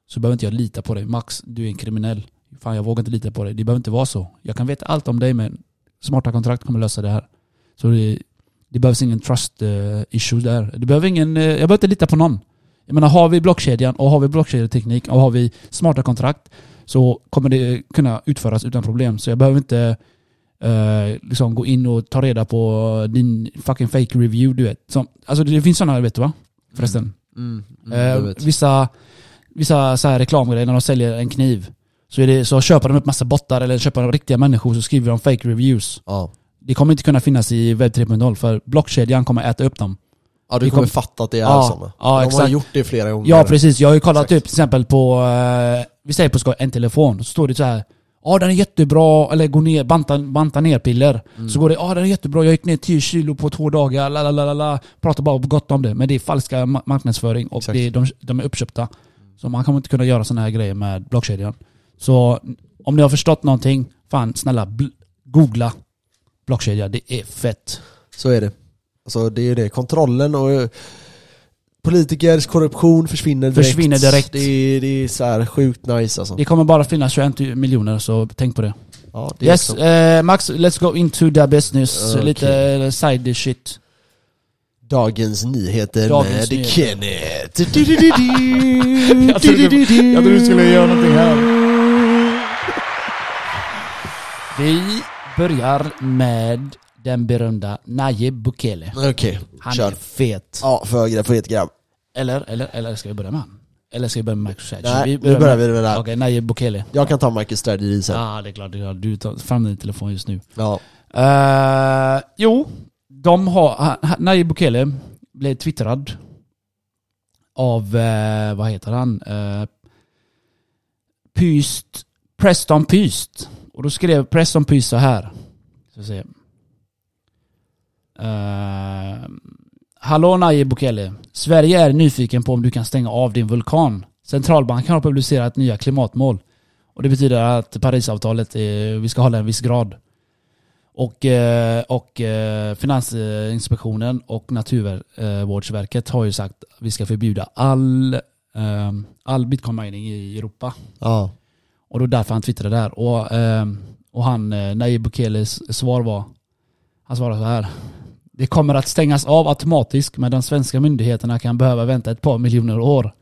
så behöver inte jag lita på dig. Max, du är en kriminell. Fan jag vågar inte lita på dig. Det behöver inte vara så. Jag kan veta allt om dig men smarta kontrakt kommer lösa det här. Så det, det behövs ingen trust uh, issue där. Du behöver ingen, eh, jag behöver inte lita på någon. Jag menar har vi blockkedjan och har vi blockkedjeteknik och har vi smarta kontrakt så kommer det kunna utföras utan problem. Så jag behöver inte eh, liksom gå in och ta reda på din fucking fake review du vet. Som, alltså det finns sådana, vet du va? Förresten. Mm. Mm, vet. vissa vissa så här reklamgrejer när de säljer en kniv. Så, är det, så köper de upp massa bottar eller köper de riktiga människor så skriver de fake reviews. Ja. Det kommer inte kunna finnas i webb 3.0 för blockkedjan kommer äta upp dem. ja, du kommer kom- fatta att det är Ja, sådana. ja, De har exakt. gjort det flera gånger. Ja precis, jag har ju kollat Exakt. typ till exempel på, eh, vi säger på skoj, en telefon. Så står det så här Ja den är jättebra, eller gå ner, banta, banta ner piller. Mm. Så går det, ja den är jättebra, jag gick ner 10 kilo på två dagar, la, la, la. Pratar bara gott om det. Men det är falska ma- marknadsföring och det är, de, de är uppköpta. Så man kommer inte kunna göra sådana här grejer med blockkedjan. Så om ni har förstått någonting, fan snälla googla blockkedja, det är fett. Så är det. Alltså det är det. Kontrollen och politikers korruption försvinner direkt. Försvinner direkt. Det är, det är så här sjukt nice alltså. Det kommer bara finnas 21 miljoner så tänk på det. Ja, det Yes, eh, Max, let's go into the business. Okej. Lite eh, side shit. Dagens nyheter Dagens med nyheter. Kenneth. <laughs> Jag trodde du- Du, du, du. jag trodde du skulle göra någonting här. <laughs> Vi börjar med den berömda Nayib Bukele. Okej, Han kör. är fet. Ja, för fet grabb. Eller, eller, eller ska vi börja med han? Eller ska vi börja med Michael Strategy? Nej, nu börjar vi med det här. Okej, Nayib Bukele. Jag kan ta Michael Strategy sen. Ja, det är klart. Det är klart. Du tar fram din telefon just nu. Ja. Eh, jo, de har... Nayib Bukele blev twittrad av, eh, vad heter han? Uh, Pyst, Preston Pyst. Och då skrev Preston Pyst så här. Ska vi se. Eh, Hallå Nayib Bukele. Sverige är nyfiken på om du kan stänga av din vulkan. Centralbanken har publicerat nya klimatmål. Och det betyder att Parisavtalet, är, vi ska hålla en viss grad. Och, eh, och eh, Finansinspektionen och Naturvårdsverket har ju sagt att vi ska förbjuda all, eh, all bitcoin mining i Europa. Ja. Och då därför han twittrade där. Och, och han, Nayib Bukeles svar var, han svarade så här. Det kommer att stängas av automatiskt men de svenska myndigheterna kan behöva vänta ett par miljoner år.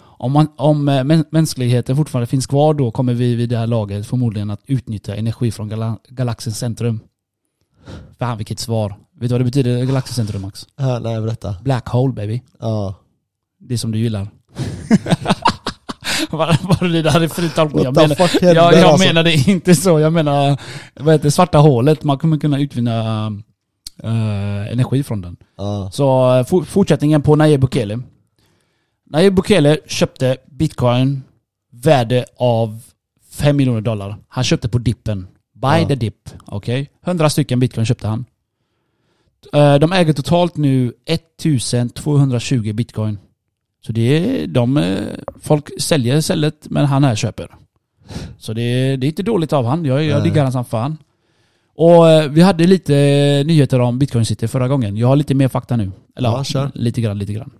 Om, man, om eh, mä- mänskligheten fortfarande finns kvar då kommer vi vid det här laget förmodligen att utnyttja energi från gala galaxens centrum. Fan vilket svar. Vet du vad det betyder, galaxens centrum Max? ja. Nej, berätta. Black hole baby. Ja. Det som du gillar. <laughs> Var, var det där är fri tolkning? Jag menar, jag, jag alltså? menade inte så. Jag menar, vad heter svarta hålet. Man kommer kunna utvinna eh, energi från den. Ja. Så eh, for, fortsättningen på Nayib Bukele. Nayib Bukele köpte bitcoin värde av 5 miljoner dollar. Han köpte på dippen. Buy Ja. the dip. Okej? 100 stycken bitcoin köpte han. Eh, De äger totalt nu 1220 bitcoin. Så det är, de, eh, folk säljer istället men han här köper. Så det är, det är inte dåligt av han. Jag, jag diggar han som fan. Och eh, vi hade lite nyheter om Bitcoin City förra gången. Jag har lite mer fakta nu. Eller Ja, kör. lite grann, lite grann.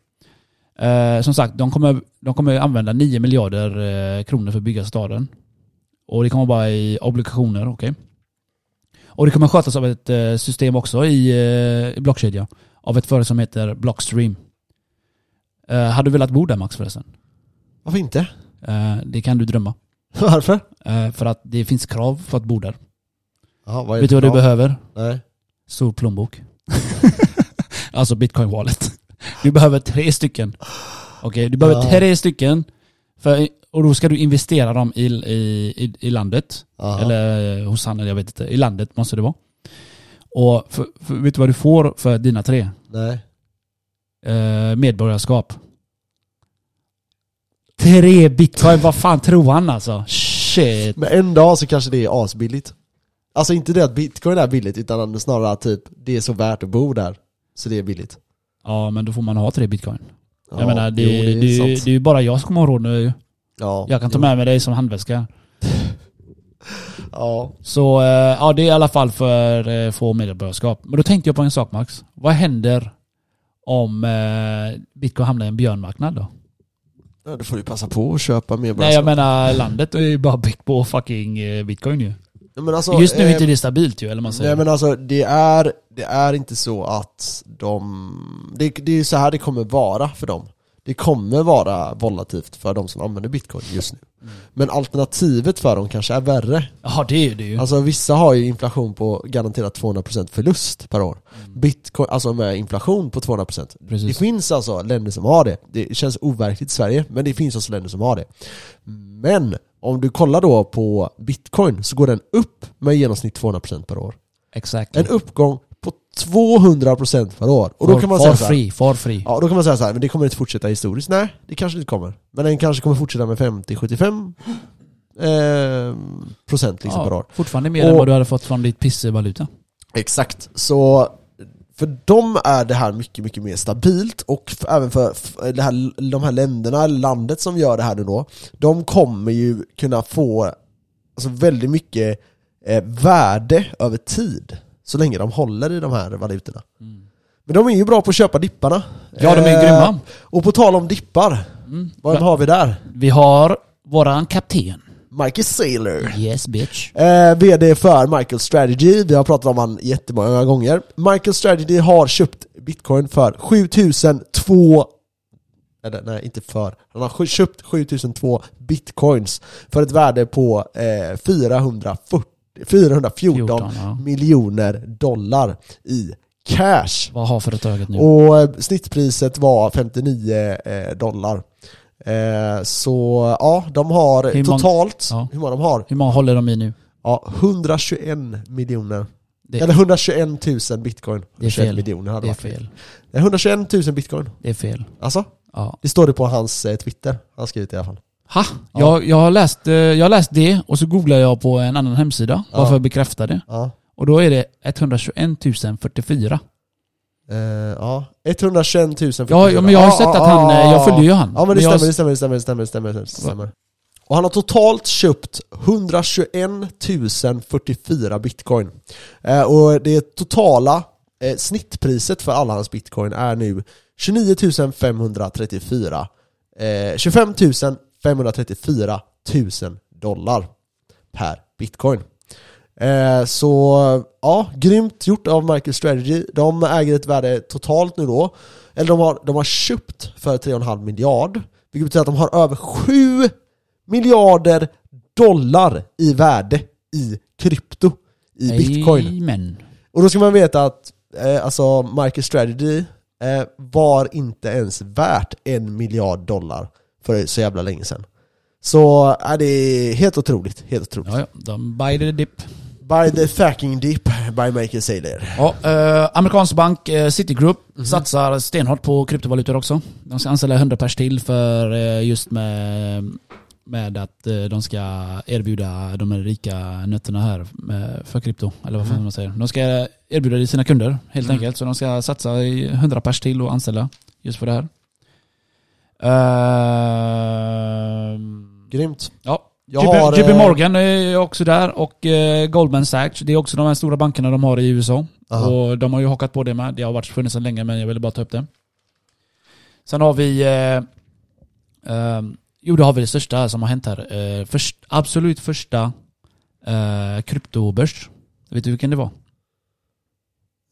Eh, som sagt, de kommer, de kommer använda 9 miljarder eh, kronor för att bygga staden. Och det kommer vara i obligationer, okej. Och det kommer skötas av ett eh, system också i, eh, i blockkedja. Av ett företag som heter Blockstream. Eh, hade du velat bo där Max förresten? Varför inte? Eh, det kan du drömma. <laughs> Varför? Eh, för att det finns krav för att bo där. Ja, vad Vet du vad du behöver? Nej. Stor plånbok. <laughs> alltså bitcoin wallet. Du behöver tre stycken. Okej, du behöver Ja. tre stycken. För, och då ska du investera dem i, i, i, i landet. Aha. Eller eh, hos han, eller jag vet inte. I landet måste det vara. Och för, för, vet du vad du får för dina tre? Nej. Eh, medborgarskap. Tre bitcoin, vad fan tror han alltså? Shit. Men en dag så kanske det är asbilligt. Alltså inte det att bitcoin är billigt, utan snarare typ det är så värt att bo där. Så det är billigt. Ja men då får man ha tre bitcoin. Ja, jag menar det, jo, det, är det, sant. är ju bara jag som kommer ha råd nu. Ja, Jag kan ta jo. med mig dig som handväska. <laughs> Ja. Så eh, ja, det är i alla fall för eh, få medborgarskap. Men då tänkte jag på en sak Max. Vad händer om eh, bitcoin hamnar i en björnmarknad då? ja, då får du passa på att köpa mer Nej jag menar landet är ju bara byggt på fucking bitcoin ju. Men alltså, Just nu är eh, inte det stabilt ju, eller man säger. Nej men alltså det är, det är inte så att de... Det, det är ju så här det kommer vara för dem. Det kommer vara volatilt för de som använder bitcoin just nu. Mm. Men alternativet för dem kanske är värre. Ja det är det ju. Alltså vissa har ju inflation på garanterat 200% förlust per år. Bitcoin, alltså med inflation på 200%. Det Precis. finns alltså länder som har det. Det känns overkligt i Sverige, men det finns alltså länder som har det. Men om du kollar då på bitcoin så går den upp med i genomsnitt 200% per år. Exakt. En uppgång på 200% per år. Och då for, kan man for säga så här, free, for free. Ja, då kan man säga så här, men det kommer inte fortsätta historiskt. Nej, det kanske inte kommer. Men den kanske kommer fortsätta med 50-75. eh, procent liksom per år. fortfarande mer än Och- vad du hade fått från ditt pissevaluta. Exakt, så för dem är det här mycket, mycket mer stabilt och f- även för f- det här, de här länderna, landet som gör det här nu då, de kommer ju kunna få alltså väldigt mycket eh, värde över tid, så länge de håller i de här valutorna. Men de är ju bra på att köpa dipparna. Ja, de är Eh, grymma. Och på tal om dippar, Mm. vad har vi där? Vi har våran kapten. Michael Saylor. Yes bitch. Eh, VD för Michael Strategy, vi har pratat om han jättemånga gånger. Michael Strategy har köpt bitcoin för 7002 eller nej, inte för. Han har köpt 7002 bitcoins för ett värde på eh, 440, 414 14, ja. miljoner dollar i cash. Vad har företaget nu? Och eh, snittpriset var 59 eh, dollar. Eh, så ja, de har Hur totalt, Ja. hur många de har? Hur många håller de i nu? Ja, 121 miljoner. Det, Eller 121 000 bitcoin. Det är 21 fel. miljoner hade det är varit fel. Det är 121 000 bitcoin. Det är fel. Alltså, Ja. det står det på hans eh, Twitter. Han har skrivit det i alla fall. Ha! Ja. Jag, jag, har läst, eh, jag har läst det och så googlar jag på en annan hemsida bara Ja. för att bekräfta det. Ja. Och då är det 121 044. Eh, ja. 121 000 Ja, ja men jag har sett att han, eh, jag följer ju han. Ja men det jag, stämmer, det stämmer, det stämmer, det stämmer, det stämmer, det stämmer. Och han har totalt köpt 121 044 bitcoin. Eh, och det totala eh, snittpriset för alla hans bitcoin är nu 29 534 eh, 25 534 000 dollar per bitcoin. Eh, så ja, grymt gjort av Michael Strategy. De äger ett värde totalt nu då, eller de har, de har köpt för 3,5 miljard, vilket betyder att de har över 7 miljarder dollar i värde i krypto, i bitcoin. Amen. Och då ska man veta att eh, alltså Michael Strategy eh, var inte ens värt en miljard dollar för så jävla länge sedan. Så äh, det är helt otroligt, helt otroligt. Ja, ja. De the dip. By the fucking deep by Michael Saylor. Ja, eh, amerikansk bank eh, Citigroup satsar stenhårt på kryptovalutor också. De ska anställa 100 pers till för eh, just med, med att eh, de ska erbjuda de här rika nötterna här med, för krypto. Eller vad fan man säger. De ska erbjuda det till sina kunder helt enkelt. Så de ska satsa i 100 pers till och anställa just för det här. Ehm, Grymt. Ja. Har, JP eh, Morgan är också där och eh, Goldman Sachs. Det är också de här stora bankerna de har i USA. Aha. Och de har ju hakat på det med. Det har varit funnits sedan länge men jag ville bara ta upp det. Sen har vi... Eh, eh, jo, det har vi det största som har hänt här. Eh, först, absolut första eh, kryptobörs. Vet du vilken det var?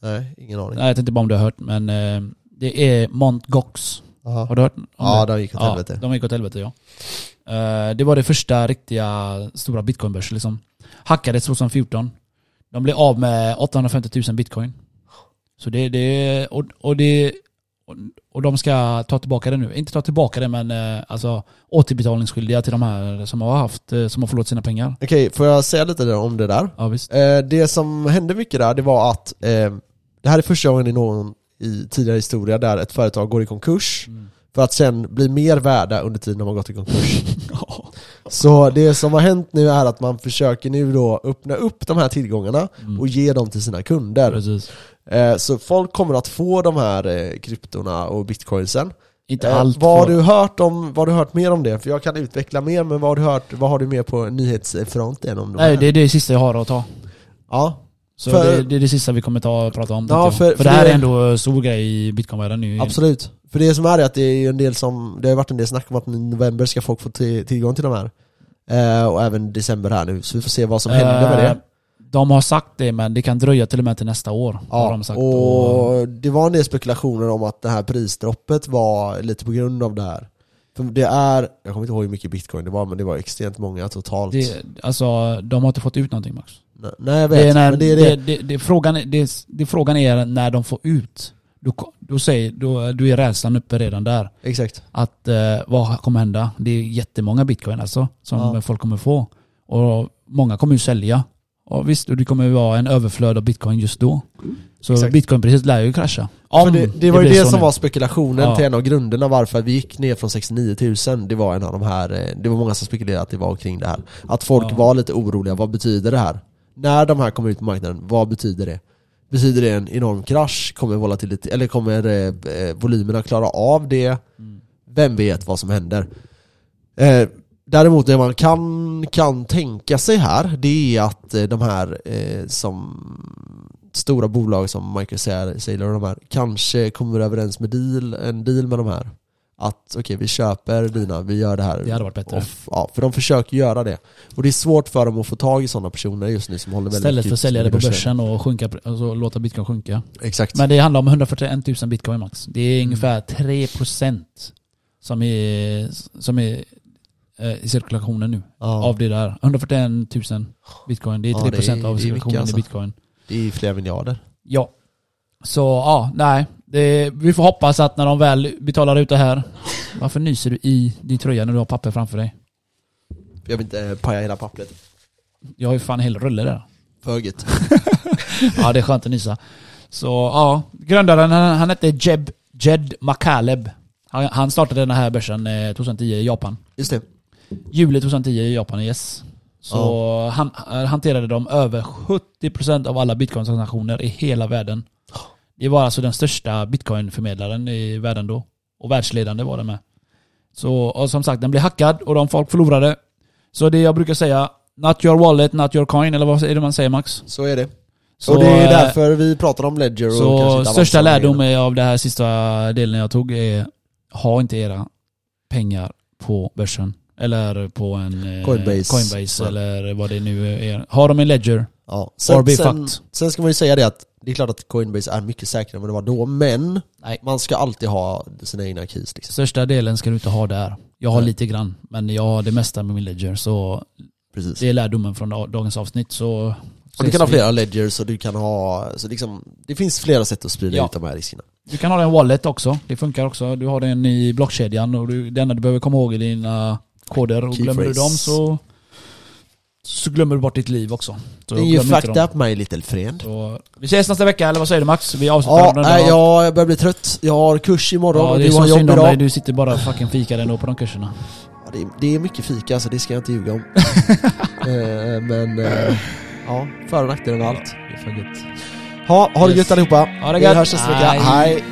Nej, ingen aning. Nej, jag inte bara om du har hört men eh, det är Mont Gox. Har du hört om Ja, det? de gick åt Ja, helvete. de gick åt helvete ja. Eh, det var det första riktiga stora bitcoinbörs liksom. Hackades 2014. De blev av med 850 000 bitcoin. Så det, det och, och det och, de ska ta tillbaka det nu. Inte ta tillbaka det men eh, alltså återbetalningsskyldiga till de här som har haft, eh, som har förlorat sina pengar. Okej, får jag säga lite om det där? Ja visst. Det som hände mycket där, det var att det här är första gången i någon i tidigare historia där ett företag går i konkurs Mm. För att sen bli mer värda under tiden de har gått i konkurs. <laughs> Så det som har hänt nu är att man försöker nu då öppna upp de här tillgångarna Mm. och ge dem till sina kunder. Precis. Eh, så folk kommer att få de här eh, kryptorna och bitcoinsen. Inte Eh, allt vad, har du hört om, vad du hört mer om det? För jag kan utveckla mer, men vad har du hört, vad har du mer på nyhetsfronten om det Nej här? det är det sista jag har att ta. Ja, Så För- det, det är det sista vi kommer ta och prata om. Ja, för- för, för det här det- är ändå stor grej i bitcoinvärlden nu. absolut. För det som är är att det är en del som, det har varit en del snack om att i november ska folk få till, tillgång till de här. Eh, och även december här nu, så vi får se vad som händer med Eh, det. De har sagt det men det kan dröja till och med till nästa år. Ja, de. Och, och det var en del spekulationer om att det här prisdroppet var lite på grund av det här. För det är, jag kommer inte ihåg hur mycket bitcoin det var, men det var extremt många totalt. det, alltså, de har inte fått ut någonting Max. Nej, jag vet, Det är när, men det är det, det. det, det, frågan, är- det, det, frågan är när de får ut. Då, då, säger, då, då är rädslan uppe redan där. Exakt. Att eh, vad kommer hända? Det är jättemånga bitcoin alltså som Ja. folk kommer få. Och många kommer ju sälja Ja, visst, och det kommer ju vara en överflöd av bitcoin just då. Så Exakt. bitcoinpriset lär ju krascha. För Om det, det var ju det så som nu. var spekulationen Ja. till en av grunderna varför vi gick ner från 69 000 Det var en av de här, eh, det var många som spekulerade att det var kring det här Att folk Ja. var lite oroliga, vad betyder det här? När de här kommer ut på marknaden, vad betyder det? Betyder det en enorm krasch? Kommer volatilitet, eller kommer eh, eh, volymerna klara av det? Mm. Vem vet vad som händer? Eh, däremot det man kan, kan tänka sig här, det är att de här eh, som stora bolag som Michael Saylor och de här kanske kommer överens med deal, en deal med de här. Att okej, vi köper dina, vi gör det här. Det hade varit bättre. Och f- ja, för de försöker göra det. Och det är svårt för dem att få tag i sådana personer just nu som håller väldigt Istället för att sälja det på börsen och sjunka, alltså låta bitcoin sjunka. Exakt. Men det handlar om 141 000 bitcoin max. Det är Mm. ungefär 3% som är, som är eh, i cirkulationen nu. ja, Av det där. 141 000 bitcoin. Det är Ja, 3% det är- av det är mycket, cirkulationen alltså. i bitcoin. det är flera miljarder. Ja. Så ja, nej. Det, vi får hoppas att när de väl betalar ut det här. Varför nyser du i din tröja när du har papper framför dig? Jag vill inte eh, paja hela pappret. Jag har ju fan en hel rulle där. För gött. <laughs> Ja, det är skönt att nysa. Så ja, grundaren han, han hette Jeb, Jed McCaleb. Han, han startade den här börsen eh, 2010 i Japan. Just det. Juli 2010 i Japan, yes. Så han eh, hanterade de över 70% av alla bitcoin-transaktioner i hela världen. Det var alltså den största bitcoin-förmedlaren i världen då. Och världsledande var den med. Så, och som sagt, den blev hackad och de folk förlorade. Så det jag brukar säga, not your wallet, not your coin, eller vad är det man säger Max? Så är det. Så, och det är eh, därför vi pratar om Ledger och kanske så största lärdom av det här sista delen jag tog är ha inte era pengar på börsen. Eller på en eh, Coinbase. Coinbase Ja. eller vad det nu är. Ha dem i Ledger. Ja. Sen, sen, sen ska man ju säga det att det är klart att Coinbase är mycket säkrare än vad det var då, men Nej. man ska alltid ha sina egna keys liksom. Största delen ska du inte ha där. Jag har Nej. lite grann, men jag har det mesta med min Ledger. Så Precis. det är lärdomen från da- dagens avsnitt. Så Och du kan ha flera ledgers och du kan ha, så liksom, det finns flera sätt att sprida Ja. ut de här riskerna. Du kan ha en wallet också. Det funkar också. Du har den i blockkedjan och du, det enda du behöver komma ihåg är dina koder. Och Key glömmer du dem så, så glömmer du bort ditt liv också. Så det är ju fucked up my little friend. Så, vi ses nästa vecka, eller vad säger du Max? Vi avslutar Ja, den nej, där. jag börjar bli trött. Jag har kurs imorgon ja, och det du har jobb om dig. idag. Du sitter bara och fucking fikar ändå på de kurserna. Ja, det, är, det är mycket fika så det ska jag inte ljuga om. <laughs> Eh, Men, eh, ja, för och nackdelar med allt. Det är för gött. Ha, ha det Yes. gött allihopa. Ha det Vi gött. hörs nästa vecka. Hej.